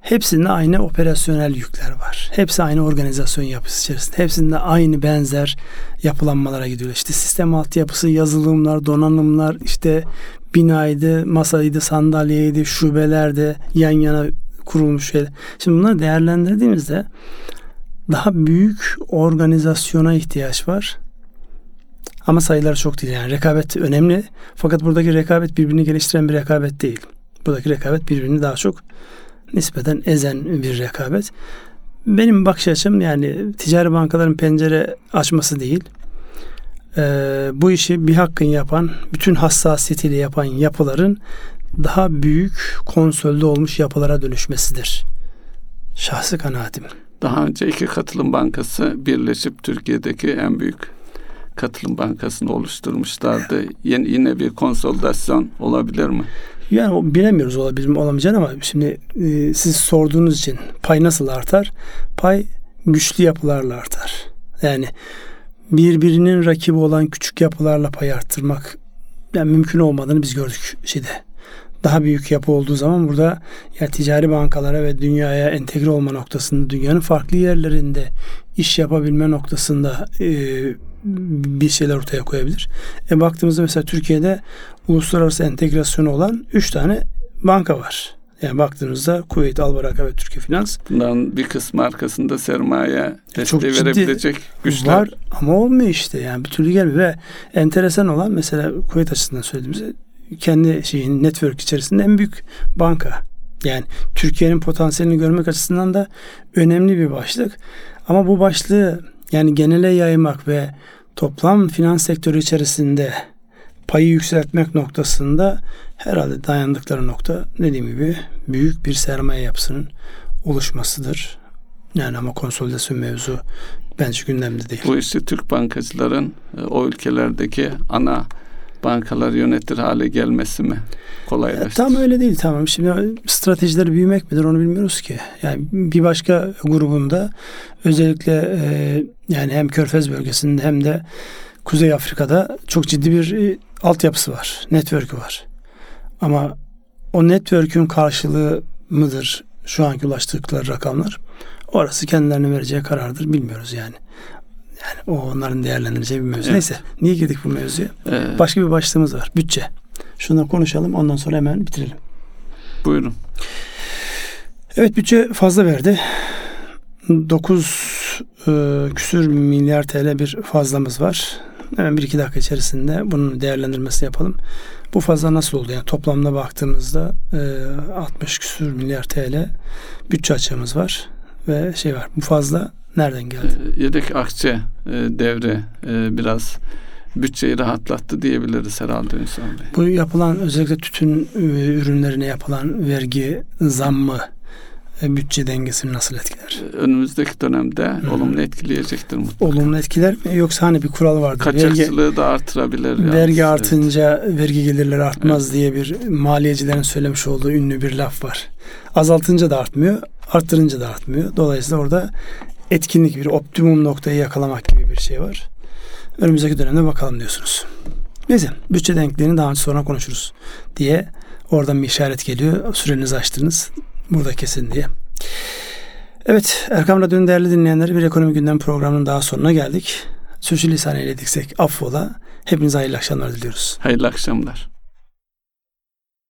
hepsinde aynı operasyonel yükler var. Hepsi aynı organizasyon yapısı içerisinde. Hepsinde aynı benzer yapılanmalara gidiyor. İşte sistem altyapısı, yazılımlar, donanımlar, işte binaydı, masaydı, sandalyeydi, şubelerde yan yana kurulmuş şeyler. Şimdi bunları değerlendirdiğimizde daha büyük organizasyona ihtiyaç var. Ama sayılar çok değil. Yani rekabet önemli. Fakat buradaki rekabet birbirini geliştiren bir rekabet değil. Buradaki rekabet birbirini daha çok nispeten ezen bir rekabet. Benim bakış açım yani ticari bankaların pencere açması değil. Ee, bu işi bir hakkın yapan, bütün hassasiyetiyle yapan yapıların daha büyük konsolde olmuş yapılara dönüşmesidir. Şahsi kanaatim. Daha önce iki katılım bankası birleşip Türkiye'deki en büyük katılım bankasını oluşturmuşlardı. Yine, yine bir konsolidasyon olabilir mi? Yani bilemiyoruz olabilir mi olamayacağını ama şimdi e, siz sorduğunuz için pay nasıl artar? Pay güçlü yapılarla artar. Yani birbirinin rakibi olan küçük yapılarla pay arttırmak yani mümkün olmadığını biz gördük şeyde. Daha büyük yapı olduğu zaman burada ya ticari bankalara ve dünyaya entegre olma noktasında dünyanın farklı yerlerinde iş yapabilme noktasında e, bir şeyler ortaya koyabilir. E baktığımızda mesela Türkiye'de uluslararası entegrasyonu olan üç tane banka var. Yani baktığınızda Kuveyt, Albaraka ve Türkiye Finans. Bunların bir kısmı arkasında sermaye desteği ciddi verebilecek güçler. Var ama olmuyor işte yani bir türlü gelmiyor ve enteresan olan mesela Kuveyt açısından söylediğimizde kendi şeyin network içerisinde en büyük banka. Yani Türkiye'nin potansiyelini görmek açısından da önemli bir başlık. Ama bu başlığı yani genele yaymak ve toplam finans sektörü içerisinde payı yükseltmek noktasında herhalde dayandıkları nokta dediğim gibi büyük bir sermaye yapısının oluşmasıdır. Yani ama konsolidasyon mevzu bence gündemde değil. Bu işi Türk bankacıların e, o ülkelerdeki ana bankaları yönetir hale gelmesi mi kolaylaştır? Ya, tam öyle değil tamam. Şimdi stratejileri büyümek midir onu bilmiyoruz ki. Yani bir başka grubunda özellikle e, yani hem Körfez bölgesinde hem de Kuzey Afrika'da çok ciddi bir e, altyapısı var. Network'ü var. Ama o network'ün karşılığı mıdır şu anki ulaştıkları rakamlar? Orası kendilerine vereceği karardır bilmiyoruz yani. Yani o onların değerlendireceği bir mevzu. Evet. Neyse niye girdik bu mevzuya? Ee, Başka bir başlığımız var. Bütçe. Şundan konuşalım ondan sonra hemen bitirelim. buyurun. Evet bütçe fazla verdi. 9 e, küsür milyar TL bir fazlamız var. Hemen bir iki dakika içerisinde bunun değerlendirmesini yapalım. Bu fazla nasıl oldu? Yani toplamda baktığımızda e, 60 küsür milyar TL bütçe açığımız var ve şey var. Bu fazla nereden geldi? Ee, Yedek akçe e, devri e, biraz bütçeyi rahatlattı diyebiliriz herhalde Ünsal Bey. Bu yapılan özellikle tütün e, ürünlerine yapılan vergi zammı e, bütçe dengesini nasıl etkiler? Önümüzdeki dönemde olumlu etkileyecektir mutlaka. Olumlu etkiler mi yoksa hani bir kural vardır. Vergi, Kaçakçılığı da artırabilir. yalnız. vergi Evet. artınca vergi gelirleri artmaz diye bir maliyecilerin söylemiş olduğu ünlü bir laf var. Azaltınca da artmıyor, arttırınca da artmıyor. Dolayısıyla orada etkinlik bir optimum noktayı yakalamak gibi bir şey var. Önümüzdeki dönemde bakalım diyorsunuz. Neyse bütçe denkliğini daha sonra konuşuruz diye oradan bir işaret geliyor. Sürenizi açtınız. Burada kesin diye. Evet Erkam Radyo'nun değerli dinleyenleri bir ekonomi gündem programının daha sonuna geldik. Sürçülisan eylediksek affola. Hepinize hayırlı akşamlar diliyoruz. Hayırlı akşamlar.